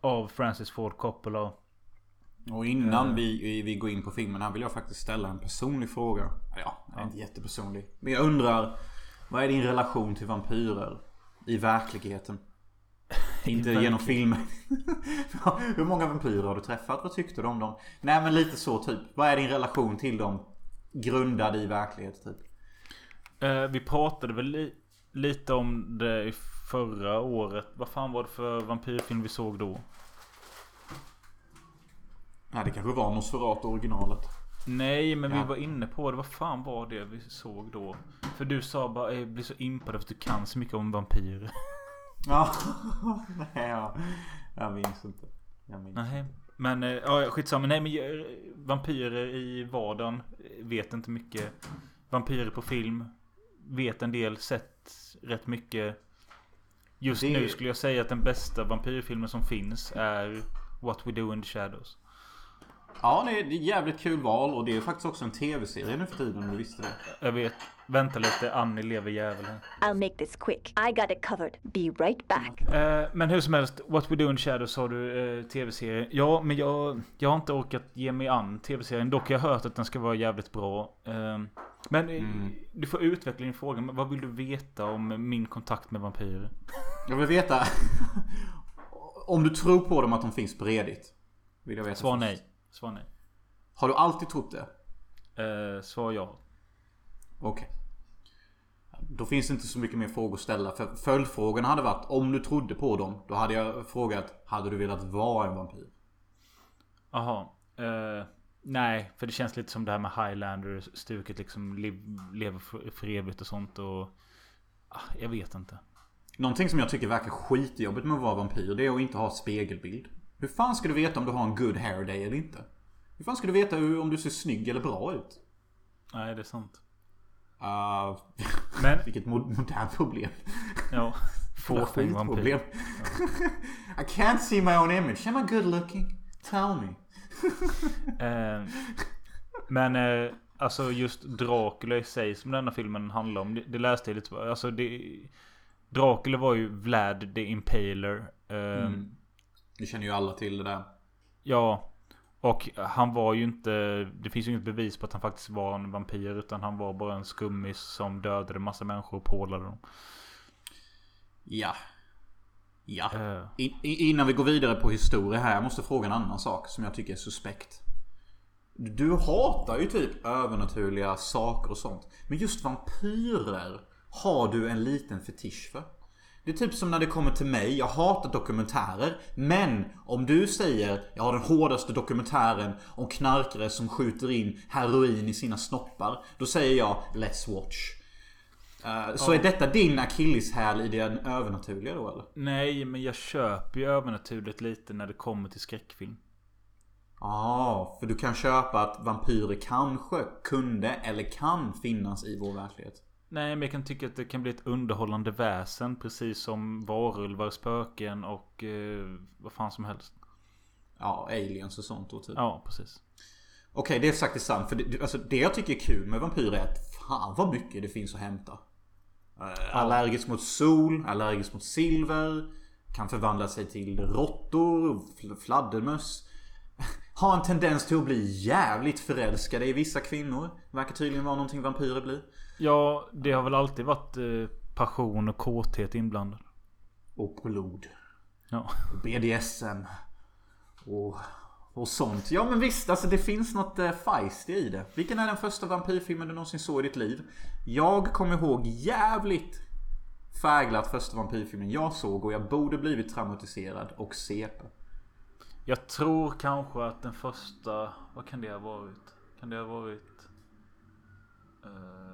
Av Francis Ford Coppola. Och innan vi, vi går in på filmen här vill jag faktiskt ställa en personlig fråga. Ja, den är inte jättepersonlig. Men jag undrar. Vad är din relation till vampyrer? I verkligheten? Inte genom filmer. Hur många vampyrer har du träffat? Vad tyckte du om dem? Nej men lite så typ. Vad är din relation till dem? Grundad i verklighet typ. Eh, vi pratade väl li- lite om det i förra året. Vad fan var det för vampyrfilm vi såg då? Nej det kanske var Nosferatu originalet. Nej, men Ja. vi var inne på det. Vad fan var det vi såg då? För du sa bara jag blir så impad för att du kan så mycket om vampyrer. Ja, nej jag, jag minns inte. Jag minns. Nej. Men eh, ja, skitsamma. Nej men jag- vampyrer i vardagen. eh, Vet inte mycket. Vampyrer på film. Vet en del. Sett rätt mycket. Just Det- nu skulle jag säga att den bästa vampyrfilmen som finns är What We Do In The Shadows. Ja, det är ett jävligt kul val och det är faktiskt också en tv-serie nu för tiden om du visste det. Jag vet. Vänta lite. Annie lever djävulen. I'll make this quick. I got it covered. Be right back. Eh, men hur som helst, What We Do In Shadows har du eh, tv-serie. Ja, men jag, jag har inte orkat ge mig an tv-serien. Dock har jag hört att den ska vara jävligt bra. Eh, men eh, du får utveckla din fråga. Men vad vill du veta om min kontakt med vampyrer? Jag vill veta om du tror på dem att de finns på Reddit. Vill jag veta Svar först. nej. Svar nej. Har du alltid trott det? Eh, svar ja. Okej. Då finns det inte så mycket mer frågor att ställa. För följdfrågan hade varit om du trodde på dem. Då hade jag frågat Hade du velat vara en vampyr? Jaha. Eh, nej, för det känns lite som det här med Highlander-stuket. Liksom lever för evigt och sånt. Och, ah, jag vet inte. Någonting som jag tycker verkar skitjobbigt med att vara vampyr. Det är att inte ha spegelbild. Hur fan ska du veta om du har en good hair day eller inte? Hur fan ska du veta hur, om du ser snygg eller bra ut? Nej, det är sant. Uh, Men- vilket mo- modernt problem. Ja, Fåfäng vampyr. I can't see my own image. Am I good looking? Tell me. Eh, men eh, alltså just Dracula i sig som denna filmen handlar om. Det, det läste jag lite. Alltså det... Dracula var ju Vlad the Impaler. Eh, Mm. Vi känner ju alla till det där. Ja. Och han var ju inte... Det finns ju inget bevis på att han faktiskt var en vampyr. Utan han var bara en skummis som dödade massa människor och pålade dem. Ja. Ja. Eh, I, i, innan vi går vidare på historia här. Jag måste fråga en annan sak som jag tycker är suspekt. Du hatar ju typ övernaturliga saker och sånt. Men just vampyrer har du en liten fetisch för. Det är typ som när det kommer till mig. Jag hatar dokumentärer. Men om du säger jag har den hårdaste dokumentären om knarkare som skjuter in heroin i sina snoppar. Då säger jag Let's watch. Eh, så är detta din akilleshäl i den övernaturliga då eller? nej, men jag köper ju övernaturligt lite när det kommer till skräckfilm. Ja, för du kan köpa att vampyrer kanske kunde eller kan finnas i vår verklighet. Nej, men jag kan tycka att det kan bli ett underhållande väsen. Precis som varulvar, spöken och eh, vad fan som helst. Ja, aliens och sånt då typ. Ja, precis. Okej, det är faktiskt sant. För det, alltså, det jag tycker är kul med vampyrer är att fan vad mycket det finns att hämta. Uh, allergisk mot sol, allergisk mot silver. Kan förvandla sig till råttor, fl- fladdermöss. Har en tendens till att bli jävligt förälskade i vissa kvinnor. Verkar tydligen vara någonting vampyrer blir. Ja, det har väl alltid varit eh, passion och kåthet inblandad. Och blod. Ja. Och BDSM. Och, och sånt. Ja men visst, alltså det finns något eh, feisty i det. Vilken är den första vampyrfilmen du någonsin såg i ditt liv? Jag kommer ihåg jävligt färglat första vampyrfilmen jag såg och jag borde blivit traumatiserad och CP. Jag tror kanske att den första... Vad kan det ha varit? Kan det ha varit... eh,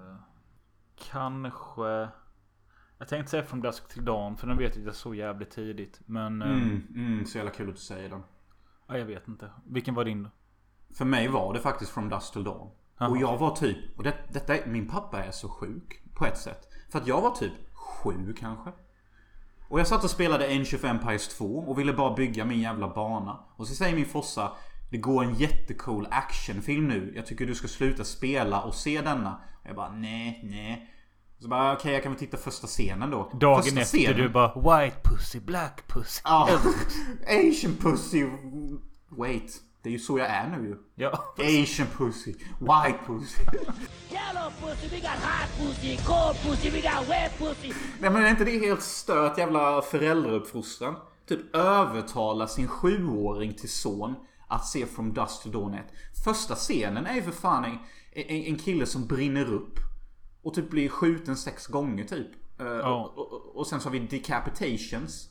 kanske... Jag tänkte säga från Dusk till Dawn för den vet jag att jag såg jävligt tidigt. Men... Mm, mm, så jävla kul att du säger den. Ja, jag vet inte. Vilken var din då? För mig var det faktiskt From Dust Till Dawn. Jaha. Och jag var typ, och det, detta är, min pappa är så sjuk på ett sätt. För att jag var typ sju kanske. Och jag satt och spelade Age of Empires 2 och ville bara bygga min jävla bana. Och så säger min fossa Det går en jättecool actionfilm nu. Jag tycker du ska sluta spela och se denna. Och jag bara nej, nej. Så bara okej jag kan väl titta första scenen då. Dagen första efter scenen. du bara White pussy, black pussy. Ja. Asian pussy. Wait. Det är ju så jag är nu ju. Ja. Asian pussy. White pussy. Yellow pussy, we got hot pussy, cold pussy, we got wet pussy. Nej men är inte det helt stört jävla föräldrauppfostran? Typ övertala sin sjuåring till son att se From Dust to Dawn 1. Första scenen är ju för fan en, en, en kille som brinner upp. Och typ blir skjuten sex gånger typ. Ja. och, och, och sen så har vi decapitations.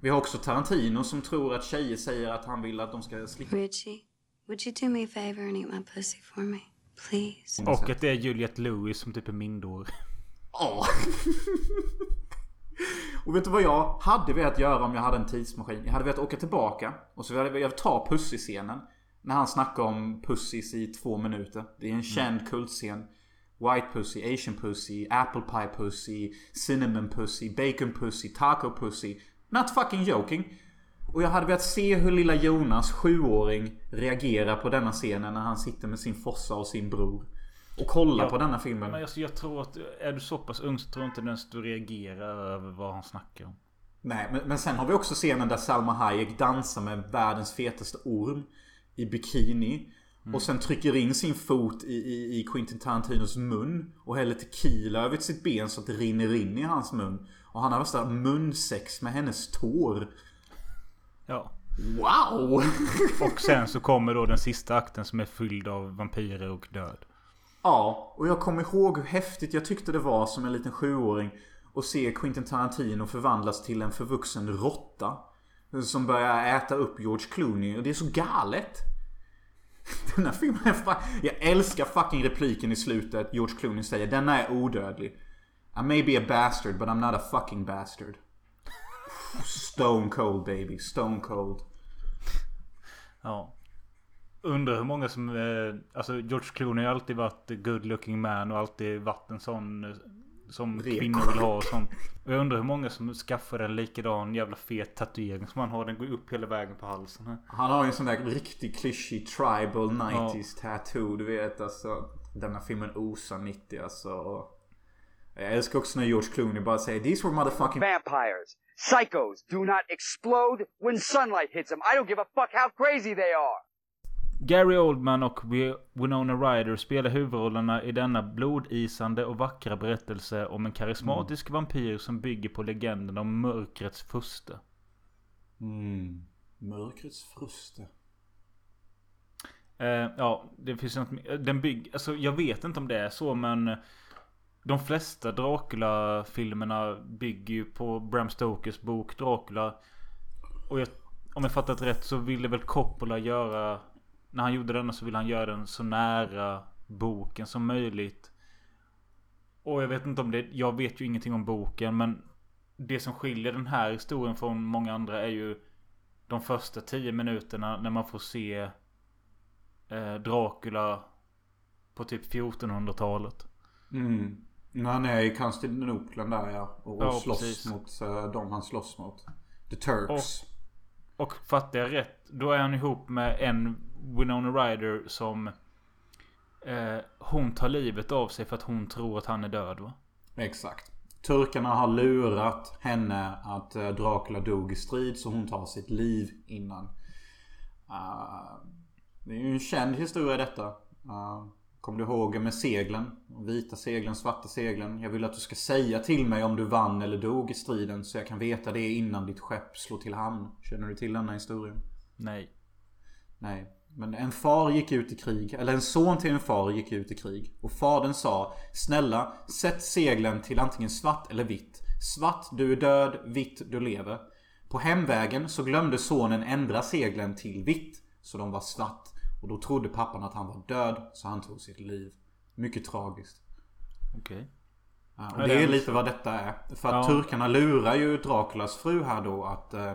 Vi har också Tarantino som tror att tjejer säger att han vill att de ska slippa. Richie, would you do me a favor and eat my pussy for me? Please. Och att det är Juliette Lewis som typ är mindre. Ja. Och vet du vad jag hade velat göra om jag hade en tidsmaskin? Jag hade velat åka tillbaka och så hade jag velat ta Pussy-scenen. När han snackar om Pussys i två minuter. Det är en känd kultscen. White Pussy, Asian Pussy, Apple Pie Pussy, Cinnamon Pussy, Bacon Pussy, Taco Pussy. Not fucking joking. Och jag hade velat se hur lilla Jonas, sjuåring, reagerar på denna scenen när han sitter med sin fossa och sin bror. Och kollar Ja, på denna filmen. Men alltså, jag tror att är du så pass ung så tror jag inte ens du reagerar över vad han snackar om. Nej, men, men sen har vi också scenen där Salma Hayek dansar med världens fetaste orm i bikini. Och sen trycker in sin fot i, i, i Quentin Tarantinos mun. Och häller tequila över sitt ben så att det rinner in i hans mun. Och han har värsta munsex med hennes tår. Ja. Wow! Och sen så kommer då den sista akten som är fylld av vampyrer och död. Ja, och jag kommer ihåg hur häftigt jag tyckte det var som en liten sjuåring. Att se Quentin Tarantino förvandlas till en förvuxen råtta. Som börjar äta upp George Clooney. Och det är så galet. Den här filmen är fan... Jag älskar fucking repliken i slutet. George Clooney säger denna är odödlig. I may be a bastard but I'm not a fucking bastard. Stone cold baby. Stone cold. Ja. Undrar hur många som... Eh, alltså George Clooney har alltid varit a good looking man och alltid varit en sån... eh, som Reko. kvinnor vill ha och sånt. Och jag undrar hur många som skaffar en likadan jävla fet tatuering som han har. Den går ju upp hela vägen på halsen här. Han har ju en sån där riktig klyschig tribal 90s tattoo. Du vet alltså. Denna filmen osar 90 alltså. Och Jag älskar också när George Clooney bara säger These were motherfucking Vampires. Psychos do not explode when sunlight hits them. I don't give a fuck how crazy they are. Gary Oldman och Wi- Winona Ryder spelar huvudrollerna i denna blodisande och vackra berättelse om en karismatisk vampyr som bygger på legenden om mörkrets furste. Mm. Mörkrets fruste. Eh, ja, det finns något Den bygger... Alltså jag vet inte om det är så men... De flesta Dracula-filmerna bygger ju på Bram Stokers bok Dracula. Och jag, om jag fattat rätt så ville väl Coppola göra... När han gjorde denna så ville han göra den så nära boken som möjligt. Och jag vet inte om det... Jag vet ju ingenting om boken men... Det som skiljer den här historien från många andra är ju... De första tio minuterna när man får se... Eh, Dracula på typ 1400-talet. Mm. När han är i Konstantinopel där ja. Och, och Ja, slåss precis. mot uh, de han slåss mot. The Turks. Och fattar jag rätt, då är han ihop med en Winona Ryder som eh, hon tar livet av sig för att hon tror att han är död va? Exakt. Turkarna har lurat henne att eh, Dracula dog i strid så hon tar sitt liv innan. Uh, det är ju en känd historia detta. Uh, Kommer du ihåg med seglen? Vita seglen, svarta seglen. Jag vill att du ska säga till mig om du vann eller dog i striden så jag kan veta det innan ditt skepp slår till hamn. Känner du till denna historien? Nej. Nej. Men en far gick ut i krig, eller en son till en far gick ut i krig. Och fadern sa Snälla, sätt seglen till antingen svart eller vitt. Svart, du är död. Vitt, du lever. På hemvägen så glömde sonen ändra seglen till vitt. Så de var svart. Och då trodde pappan att han var död, så han tog sitt liv. Mycket tragiskt. Okej. Ja, Ja, och det är lite vad detta är. För att Ja. turkarna lurar ju Draculas fru här då att eh,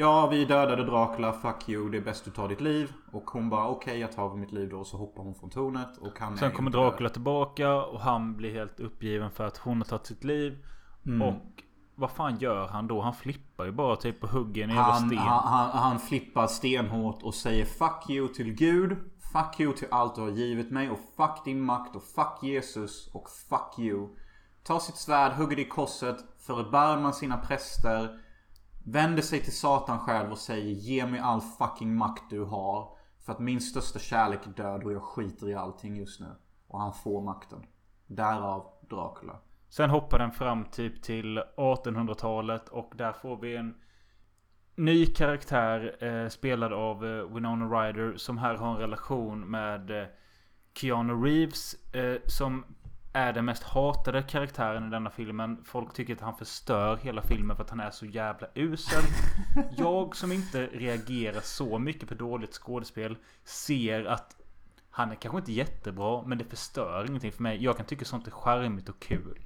Ja, vi dödade Dracula, fuck you, det är bäst du tar ditt liv. Och hon bara okej, jag tar mitt liv då. Och så hoppar hon från tornet och han Sen kommer. Dracula tillbaka och han blir helt uppgiven för att hon har tagit sitt liv. Mm. Och vad fan gör han då? Han flippar ju bara typ och hugger en jävla Han, sten. han, han, han flippar stenhårt och säger fuck you till Gud. Fuck you till allt du har givit mig. Och fuck din makt. Och fuck Jesus. Och fuck you. Tar sitt svärd, hugger det i korset. Förbarmar sina präster. Vänder sig till Satan själv och säger ge mig all fucking makt du har. För att min största kärlek är död och jag skiter i allting just nu. Och han får makten. Därav Dracula. Sen hoppar den fram typ till 1800-talet och där får vi en ny karaktär eh, spelad av eh, Winona Ryder som här har en relation med eh, Keanu Reeves eh, som är den mest hatade karaktären i denna filmen. Folk tycker att han förstör hela filmen för att han är så jävla usel. Jag som inte reagerar så mycket på dåligt skådespel ser att han är kanske inte jättebra men det förstör ingenting för mig. Jag kan tycka sånt är charmigt och kul.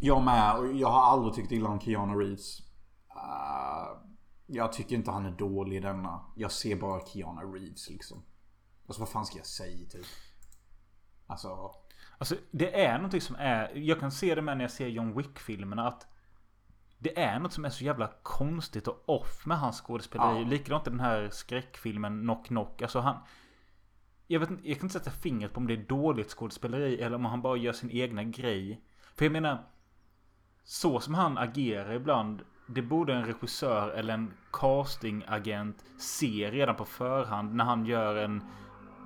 Jag med. Och jag har aldrig tyckt illa om Keanu Reeves. Uh, jag tycker inte han är dålig i denna. Jag ser bara Keanu Reeves liksom. Alltså vad fan ska jag säga typ? Alltså. Alltså det är någonting som är... Jag kan se det med när jag ser John Wick-filmerna att... Det är något som är så jävla konstigt och off med hans skådespeleri. Ja. Likadant i den här skräckfilmen Knock Knock. Alltså han... Jag vet inte, jag kan inte sätta fingret på om det är dåligt skådespeleri eller om han bara gör sin egna grej. För jag menar... Så som han agerar ibland. Det borde en regissör eller en castingagent se redan på förhand när han gör en...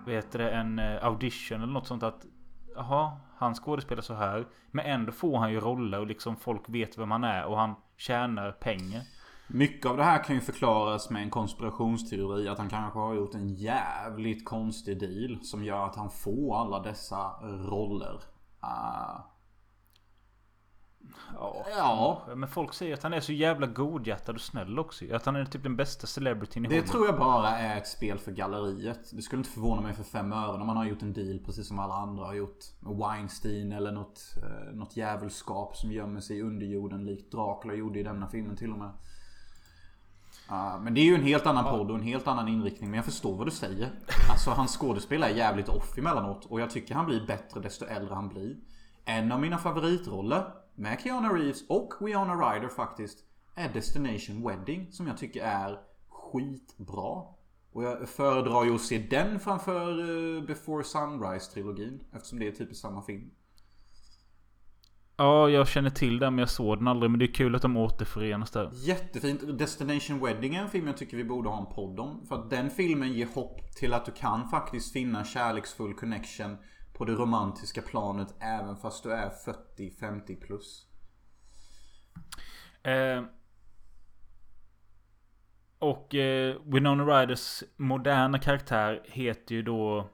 Vad heter det? En eh, audition eller något sånt att... Jaha, han skådespelar så här. Men ändå får han ju roller och liksom folk vet vem han är och han tjänar pengar. Mycket av det här kan ju förklaras med en konspirationsteori. Att han kanske har gjort en jävligt konstig deal. Som gör att han får alla dessa roller. Uh, Ja, Ja. Men folk säger att han är så jävla godhjärtad och snäll också. Att han är typ den bästa celebrityn i Det Hollywood. tror jag bara är ett spel för galleriet. Det skulle inte förvåna mig för fem öre om man har gjort en deal precis som alla andra har gjort. Med Weinstein eller något, eh, något djävulskap som gömmer sig i underjorden likt Dracula gjorde i denna filmen till och med. Ja, men det är ju en helt annan podd och en helt annan inriktning. Men jag förstår vad du säger. Alltså hans skådespel är jävligt off emellanåt. Och jag tycker han blir bättre desto äldre han blir. en av mina favoritroller med Keanu Reeves och Winona Ryder faktiskt är Destination Wedding som jag tycker är skitbra. Och jag föredrar ju att se den framför eh, Before Sunrise-trilogin eftersom det är typ samma film. Ja, jag känner till den men jag såg den aldrig. Men det är kul att de återförenas där. Jättefint. Destination Wedding är en film jag tycker vi borde ha en podd om. För att den filmen ger hopp till att du kan faktiskt finna kärleksfull connection på det romantiska planet även fast du är 40-50 plus. Eh, och eh, Winona Ryders moderna karaktär heter ju då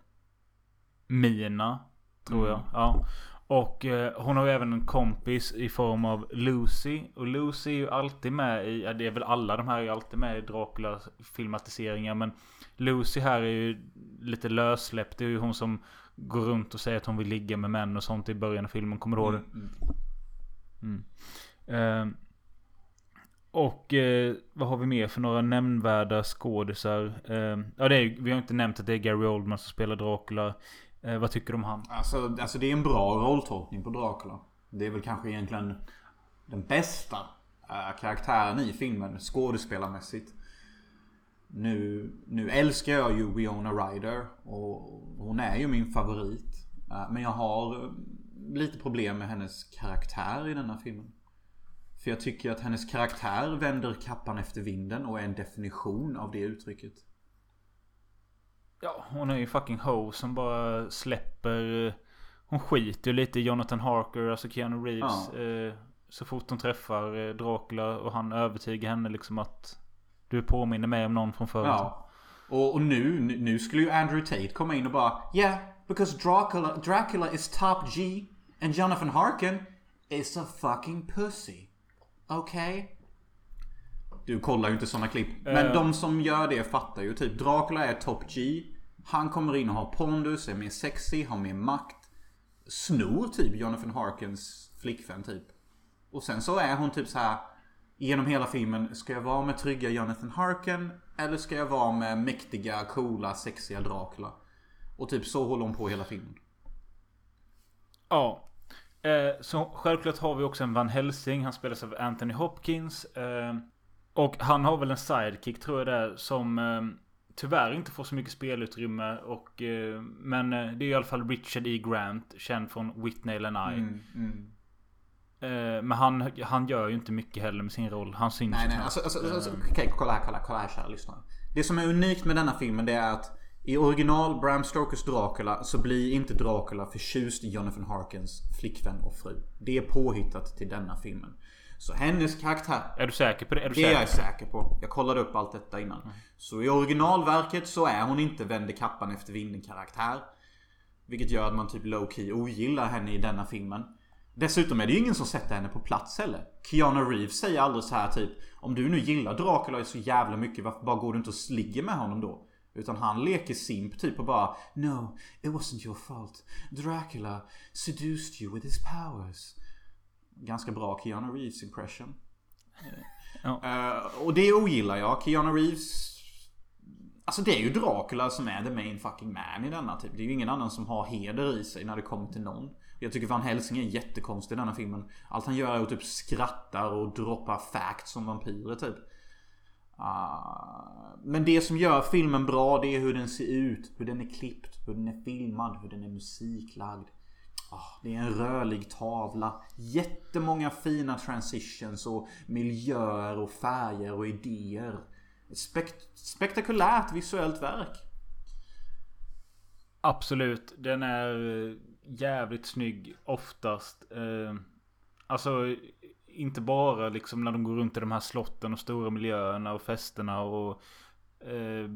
Mina. Tror Mm. jag. Ja. Och eh, hon har ju även en kompis i form av Lucy. Och Lucy är ju alltid med i, ja, det är väl alla de här är ju alltid med i Dracula filmatiseringar. Men Lucy här är ju lite lössläppt. Det är ju hon som går runt och säger att hon vill ligga med män och sånt i början av filmen. Kommer du ihåg det? Mm, mm. Mm. Eh, och eh, vad har vi mer för några nämnvärda skådisar? Eh, ja, det är, vi har inte nämnt att det är Gary Oldman som spelar Dracula. Eh, vad tycker du om han? Alltså, alltså det är en bra rolltolkning på Dracula. Det är väl kanske egentligen den bästa eh, karaktären i filmen skådespelarmässigt. Nu, nu älskar jag ju Winona Ryder och hon är ju min favorit. Eh, men jag har eh, lite problem med hennes karaktär i denna filmen. För jag tycker att hennes karaktär vänder kappan efter vinden och är en definition av det uttrycket. Ja, hon är ju fucking ho som bara släpper... eh, Hon skiter ju lite i Jonathan Harker, alltså Keanu Reeves. Eh, så fort hon träffar Dracula och han övertygar henne liksom att... Du påminner mig om någon från förut. Ja. Och, och nu, nu- skulle ju Andrew Tate komma in och bara Yeah, because Dracula, Dracula is top G and Jonathan Harkin is a fucking pussy. Okay? Du kollar ju inte såna klipp. Men Eh. de som gör det fattar ju typ. Dracula är top G. Han kommer in och har pondus, är mer sexy, har mer makt. Snor typ Jonathan Harkins flickvän typ. Och sen så är hon typ så här Genom hela filmen, ska jag vara med trygga Jonathan Harkin? Eller ska jag vara med mäktiga, coola, sexiga Dracula? Och typ så håller hon på hela filmen. Ja. Eh, så självklart har vi också en Van Helsing. Han spelas av Anthony Hopkins. Eh, och han har väl en sidekick tror jag det är. Som eh, tyvärr inte får så mycket spelutrymme. Och, men det är i alla fall Richard E. Grant. Känd från Whitney and I. Mm, mm. Eh, men han, han gör ju inte mycket heller med sin roll. Han syns Nej, nej. Alltså, alltså, alltså, Eh, Okej, kolla här, kolla, kolla här kära lyssnare. Det som är unikt med denna filmen det är att i original Bram Stokers Dracula så blir inte Dracula förtjust i Jonathan Harkins flickvän och fru. Det är påhittat till denna filmen. Så hennes karaktär... Är du säker på det? Är du det är jag säker på det? säker på. Jag kollade upp allt detta innan. Så i originalverket så är hon inte vänder kappan efter vinden karaktär. Vilket gör att man typ low key ogillar henne i denna filmen. Dessutom är det ju ingen som sätter henne på plats heller. Keanu Reeves säger aldrig så här typ Om du nu gillar Dracula så jävla mycket varför bara går du inte och ligger med honom då? Utan han leker simp typ och bara No, it wasn't your fault. Dracula seduced you with his powers. Ganska bra Keanu Reeves impression. Ja. Eh, och det ogillar jag. Keanu Reeves Alltså det är ju Dracula som är the main fucking man i denna typ. Det är ju ingen annan som har heder i sig när det kommer till någon. Jag tycker Van Helsing är jättekonstig i denna filmen. Allt han gör är att typ skrattar och droppa facts som vampyrer typ. Uh, men det som gör filmen bra det är hur den ser ut. Hur den är klippt. Hur den är filmad. Hur den är musiklagd. Oh, det är en rörlig tavla. Jättemånga fina transitions och miljöer och färger och idéer. Ett spekt- spektakulärt visuellt verk. Absolut. Den är eh, jävligt snygg oftast. Eh, alltså inte bara liksom när de går runt i de här slotten och stora miljöerna och festerna och eh,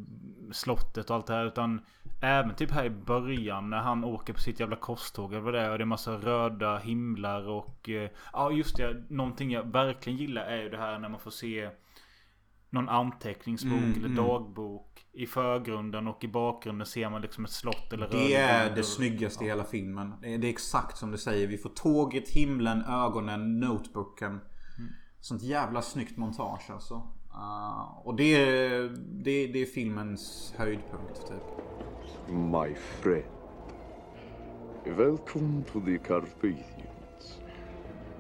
slottet och allt det här. Utan även typ här i början när han åker på sitt jävla korståg eller vad det är. Och det är massa röda himlar och... Eh, ja just det. Någonting jag verkligen gillar är ju det här när man får se någon anteckningsbok Mm, eller mm. dagbok. I förgrunden och i bakgrunden ser man liksom ett slott eller Det är det snyggaste i hela filmen. Det är, exakt som du säger. Vi får tåget, himlen, ögonen, notebooken. Sånt jävla snyggt montage alltså. Ah, och det är, det, det är filmens höjdpunkt typ. My friend. Welcome to the Carpathian.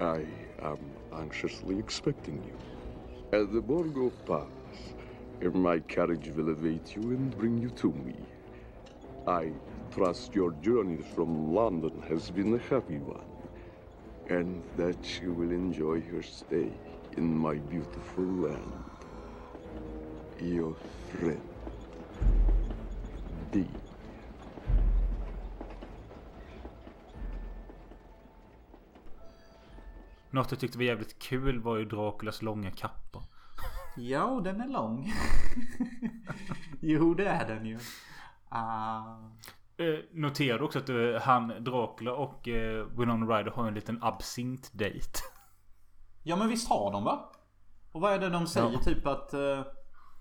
I am anxiously expecting you. At the Borgo Pass, my carriage will await you and bring you to me. I trust your journey from London has been a happy one, and that you will enjoy your stay in my beautiful land. Your friend, D. Något jag tyckte var jävligt kul var ju Draculas långa kappa. Ja, den är lång. jo, det är den ju. Uh... Eh, noterar du också att uh, han, Dracula och uh, Winona Ryder har en liten absint-date? Ja, men visst har de va? Och vad är det de säger? Ja. Typ att uh,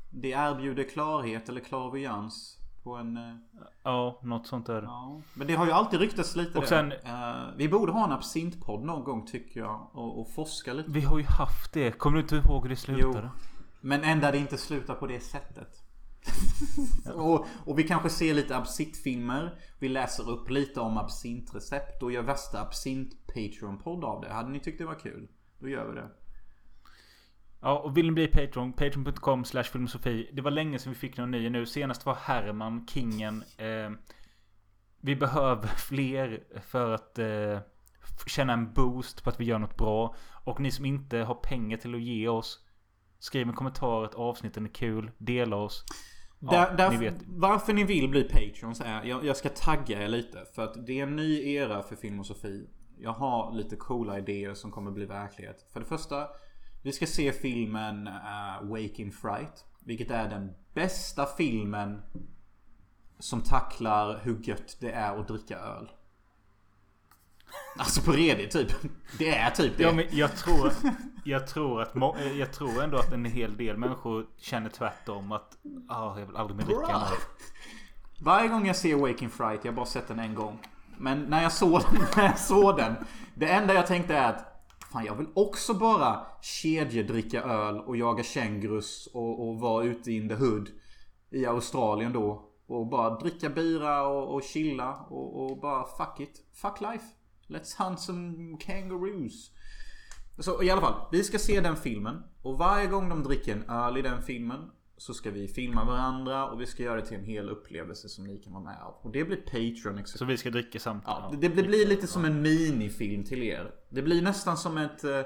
det erbjuder klarhet eller klarvians på en... Uh... Ja, något sånt är det. Ja. Men det har ju alltid ryktats lite och sen, uh, Vi borde ha en absintpodd någon gång tycker jag. Och, och, forska lite. Vi har ju haft det. Kommer du inte ihåg hur det slutade? Jo. Men ända det inte slutar på det sättet. och, och, vi kanske ser lite absintfilmer. Vi läser upp lite om absintrecept och gör värsta absint Patreon-podd av det. Hade ni tyckt det var kul? Då gör vi det. Ja, och vill ni bli Patreon? Patreon.com slash filosofi. Det var länge sedan vi fick någon ny nu. Senast var Herman, Kingen. Eh, vi behöver fler för att eh, känna en boost på att vi gör något bra. Och ni som inte har pengar till att ge oss. Skriv en kommentar att avsnitten är kul. Dela oss. Ja, där, där, ni. Varför ni vill bli Patreons är, jag, jag ska tagga er lite. För att det är en ny era för Filmosofi. Jag har lite coola idéer som kommer bli verklighet. För det första. Vi ska se filmen uh, Wake in Fright. Vilket är den bästa filmen som tacklar hur gött det är att dricka öl. Alltså på redigt typ. Det är typ det. Ja, men jag tror, jag tror att jag tror ändå att en hel del människor känner tvärtom att ah, jag vill aldrig mer dricka öl. Varje gång jag ser Waking Fright, jag har bara sett den en gång. Men när jag såg den, när jag såg den. Det enda jag tänkte är att Fan jag vill också bara kedjedricka öl och jaga kängurus och, och vara ute in the hood. I Australien då. Och bara dricka bira och, och chilla och, och bara fuck it. Fuck life. Let's hunt some kangaroos. Så i alla fall, vi ska se den filmen. Och varje gång de dricker en öl i den filmen så ska vi filma varandra och vi ska göra det till en hel upplevelse som ni kan vara med av. Och det blir Patreon. Så vi ska dricka samtidigt? Ja, det, det, blir lite som en minifilm till er. Det blir nästan som ett... Eh,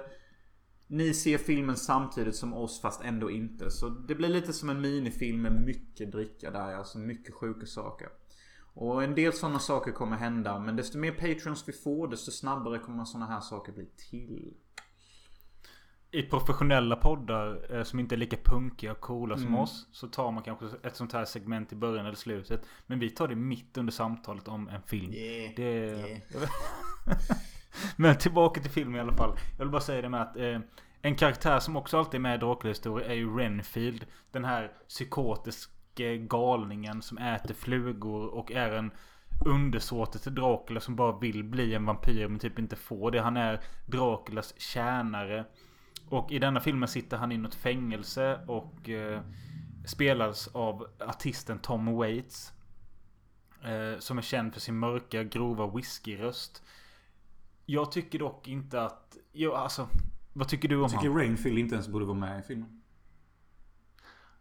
ni ser filmen samtidigt som oss fast ändå inte. Så det blir lite som en minifilm med mycket dricka där. Alltså mycket sjuka saker. Och en del sådana saker kommer hända. Men desto mer Patreons vi får desto snabbare kommer sådana här saker bli till i professionella poddar eh, som inte är lika punkiga och coola som mm. oss. Så tar man kanske ett sånt här segment i början eller slutet. Men vi tar det mitt under samtalet om en film. Yeah, det... Yeah. Men tillbaka till filmen i alla fall. Jag vill bara säga det med att eh, en karaktär som också alltid är med i Dracula-historier är ju Renfield. Den här psykotiska galningen som äter flugor och är en undersåte till Dracula som bara vill bli en vampyr men typ inte får det. Han är Draculas tjänare. Och i denna filmen sitter han i något fängelse och eh, spelas av artisten Tom Waits. Eh, som är känd för sin mörka, grova whiskyröst. Jag tycker dock inte att... Jo, alltså... Vad tycker du om honom? Jag tycker Rainfield inte ens borde vara med i filmen.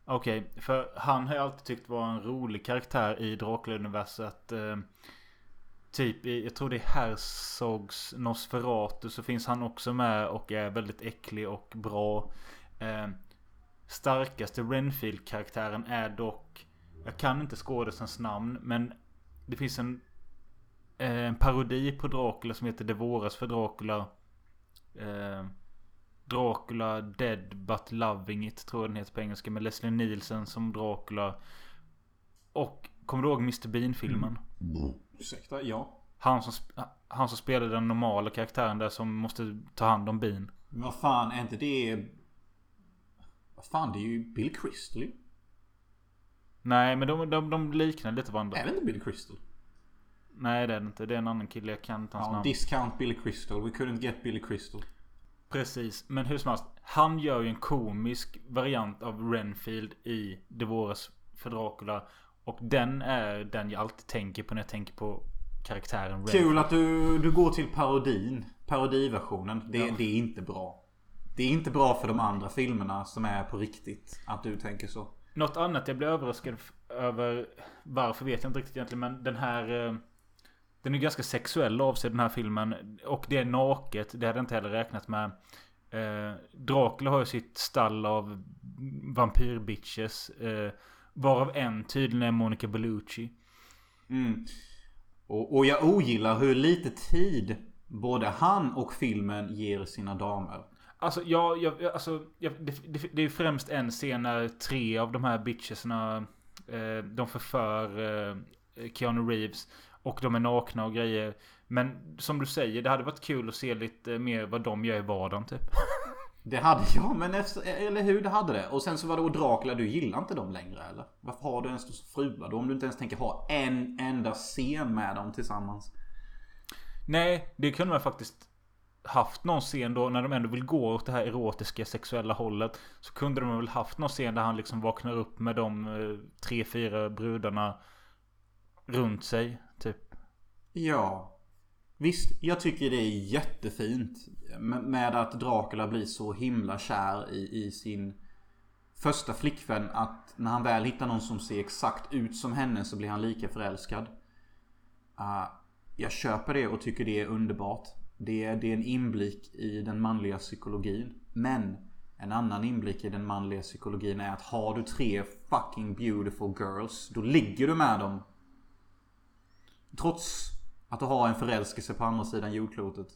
Okej, okay, för han har jag alltid tyckt var en rolig karaktär i Dracula-universet. Eh, Typ i, jag tror det är Herzogs Nosferatu så finns han också med och är väldigt äcklig och bra. Eh, starkaste Renfield-karaktären är dock, jag kan inte skådisens namn, men det finns en, eh, en parodi på Dracula som heter Det våras för Dracula. Eh, Dracula Dead But Loving It tror jag den heter på engelska med Leslie Nielsen som Dracula. Och kommer du ihåg Mr Bean-filmen? Mm. Ursäkta, ja. Han som, han som spelar den normala karaktären där som måste ta hand om bin. Men vad fan, är inte det... Vad fan, det är ju Bill Crystal Nej, men de, de, de liknar lite varandra. Är det inte Bill Crystal? Nej, det är det inte. Det är en annan kille. Jag kan inte hans ja, namn. Discount Billy Crystal. We couldn't get Billy Crystal. Precis. Men hur som helst. Han gör ju en komisk variant av Renfield i Det våras för Dracula. Och den är den jag alltid tänker på när jag tänker på karaktären Red. Kul att du, du går till parodin. parodiversionen. Det, Ja. det är inte bra. Det är inte bra för de andra filmerna som är på riktigt. Att du tänker så. Något annat jag blev överraskad över. Varför vet jag inte riktigt egentligen. Men den här. eh, Den är ganska sexuell av sig den här filmen. Och det är naket. Det hade jag inte heller räknat med. Eh, Dracula har ju sitt stall av vampyrbitches. Eh, varav en tydligen är Monica Bellucci. Mm. Och, och jag ogillar hur lite tid både han och filmen ger sina damer. Alltså, jag, jag, alltså jag, det, det, det är främst en scen när tre av de här bitchesna eh, De förför eh, Keanu Reeves Och de är nakna och grejer Men som du säger, det hade varit kul att se lite mer vad de gör i vardagen typ Det hade jag, men efter, eller hur? Det hade det. Och sen så var det Dracula, du gillar inte dem längre eller? Varför har du ens fruar då? Om du inte ens tänker ha en enda scen med dem tillsammans. Nej, det kunde man faktiskt haft någon scen då när de ändå vill gå åt det här erotiska sexuella hållet. Så kunde de väl haft någon scen där han liksom vaknar upp med de eh, tre, fyra brudarna runt sig. Typ. Ja. Visst, jag tycker det är jättefint. med- att Dracula blir så himla kär i, i sin första flickvän. Att när han väl hittar någon som ser exakt ut som henne så blir han lika förälskad. Uh, jag köper det och tycker det är underbart. Det är, det är en inblick i den manliga psykologin. Men en annan inblick i den manliga psykologin är att har du tre fucking beautiful girls, då ligger du med dem. Trots att du har en förälskelse på andra sidan jordklotet.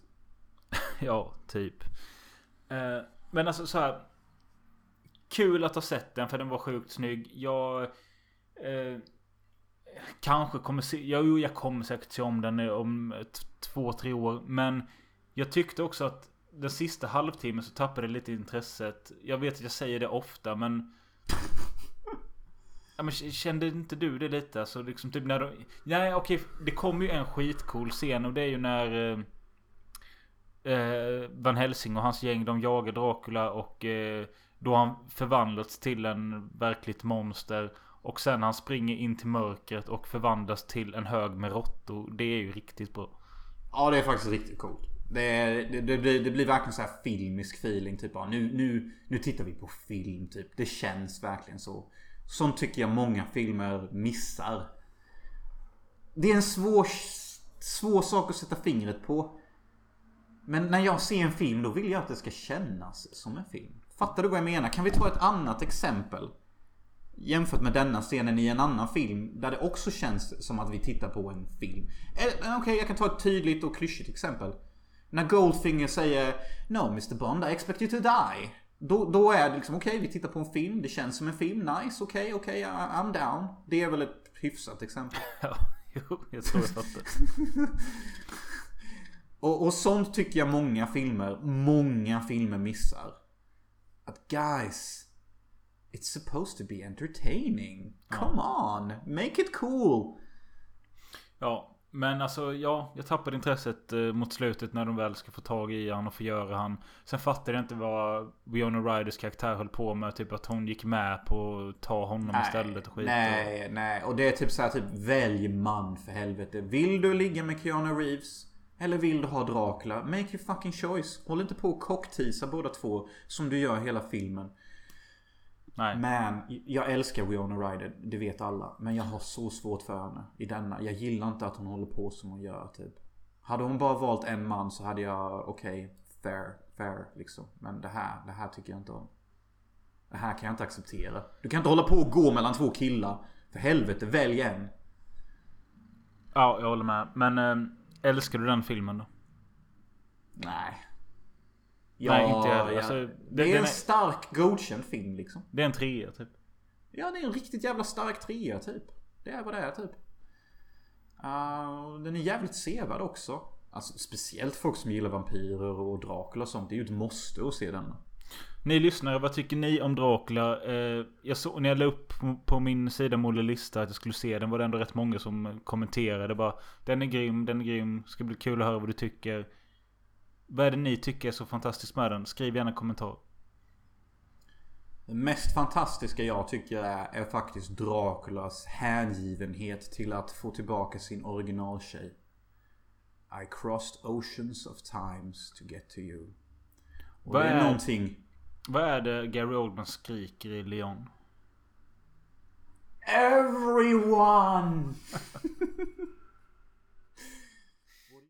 Ja, typ. Eh, men alltså så här. Kul att ha sett den för den var sjukt snygg. Jag... Eh, kanske kommer se... Ja, jo, jag kommer säkert se om den om två, tre år. Men jag tyckte också att den sista halvtimmen så tappade det lite intresset. Jag vet att jag säger det ofta men... Ja, men kände inte du det lite? Alltså liksom typ när de... Nej okej, det kommer ju en skitcool scen och det är ju när... Eh, eh, Van Helsing och hans gäng de jagar Dracula och eh, då har han förvandlats till en verkligt monster. Och sen han springer in till mörkret och förvandlas till en hög med råttor. Det är ju riktigt bra. Ja, det är faktiskt riktigt coolt. Det, är, det, det, blir, det blir verkligen så här filmisk feeling. Typ ja, nu, nu, nu tittar vi på film typ. Det känns verkligen så. Sånt tycker jag många filmer missar. Det är en svår, svår sak att sätta fingret på. Men när jag ser en film då vill jag att det ska kännas som en film. Fattar du vad jag menar? Kan vi ta ett annat exempel? Jämfört med denna scenen i en annan film där det också känns som att vi tittar på en film. Eh, okej, okay, Okej, jag kan ta ett tydligt och klyschigt exempel. När Goldfinger säger No Mr Bond, I expect you to die. Då, då är det liksom okej, vi tittar på en film. Det känns som en film. Nice, okej, okej, I- I'm down. Det är väl ett hyfsat exempel. Ja, jo, jag tror jag fattar. Och, och sånt tycker jag många filmer, många filmer missar. Att guys, it's supposed to be entertaining. Come on, make it cool. Ja, men alltså ja, jag tappade intresset eh, mot slutet när de väl ska få tag i han och förgöra han. Sen fattade jag inte vad Winona Ryders karaktär höll på med. Typ att hon gick med på att ta honom istället och skit. nej, nej. Och det är typ så här, typ välj man för helvete. Vill du ligga med Keanu Reeves? Eller vill du ha Dracula? Make your fucking choice. Håll inte på och cockteasa båda två. Som du gör hela filmen. Nej. Men jag älskar Winona Ryder. Det vet alla. Men jag har så svårt för henne i denna. Jag gillar inte att hon håller på som hon gör typ. Hade hon bara valt en man så hade jag okej, fair, fair liksom. Men det här, det här tycker jag inte om. Det här kan jag inte acceptera. Du kan inte hålla på och gå mellan två killar. För helvete, välj en. Ja, jag håller med. Men äh, älskar du den filmen då? Nej. Nej, inte jag ja. Alltså, det, det- är en är- stark godkänd film liksom. Det är en trea typ. Ja, det är en riktigt jävla stark trea typ. Det är vad det är typ. Uh, den är jävligt sevärd också. Alltså speciellt folk som gillar vampyrer och Dracula och sånt. Det är ju ett måste att se den. Ni lyssnare, vad tycker ni om Dracula? Eh, jag såg när jag la upp på- på min sida Molle lista att jag skulle se den var det ändå rätt många som kommenterade bara Den är grym, den är grym, ska bli kul att höra vad du tycker. Vad är det ni tycker är så fantastiskt med den? Skriv gärna en kommentar. Det mest fantastiska jag tycker är, är faktiskt Draculas hängivenhet till att få tillbaka sin originaltjej. I crossed oceans of times to get to you. Och Vad det är är- någonting... Vad är det Gary Oldman skriker i Leon? Everyone!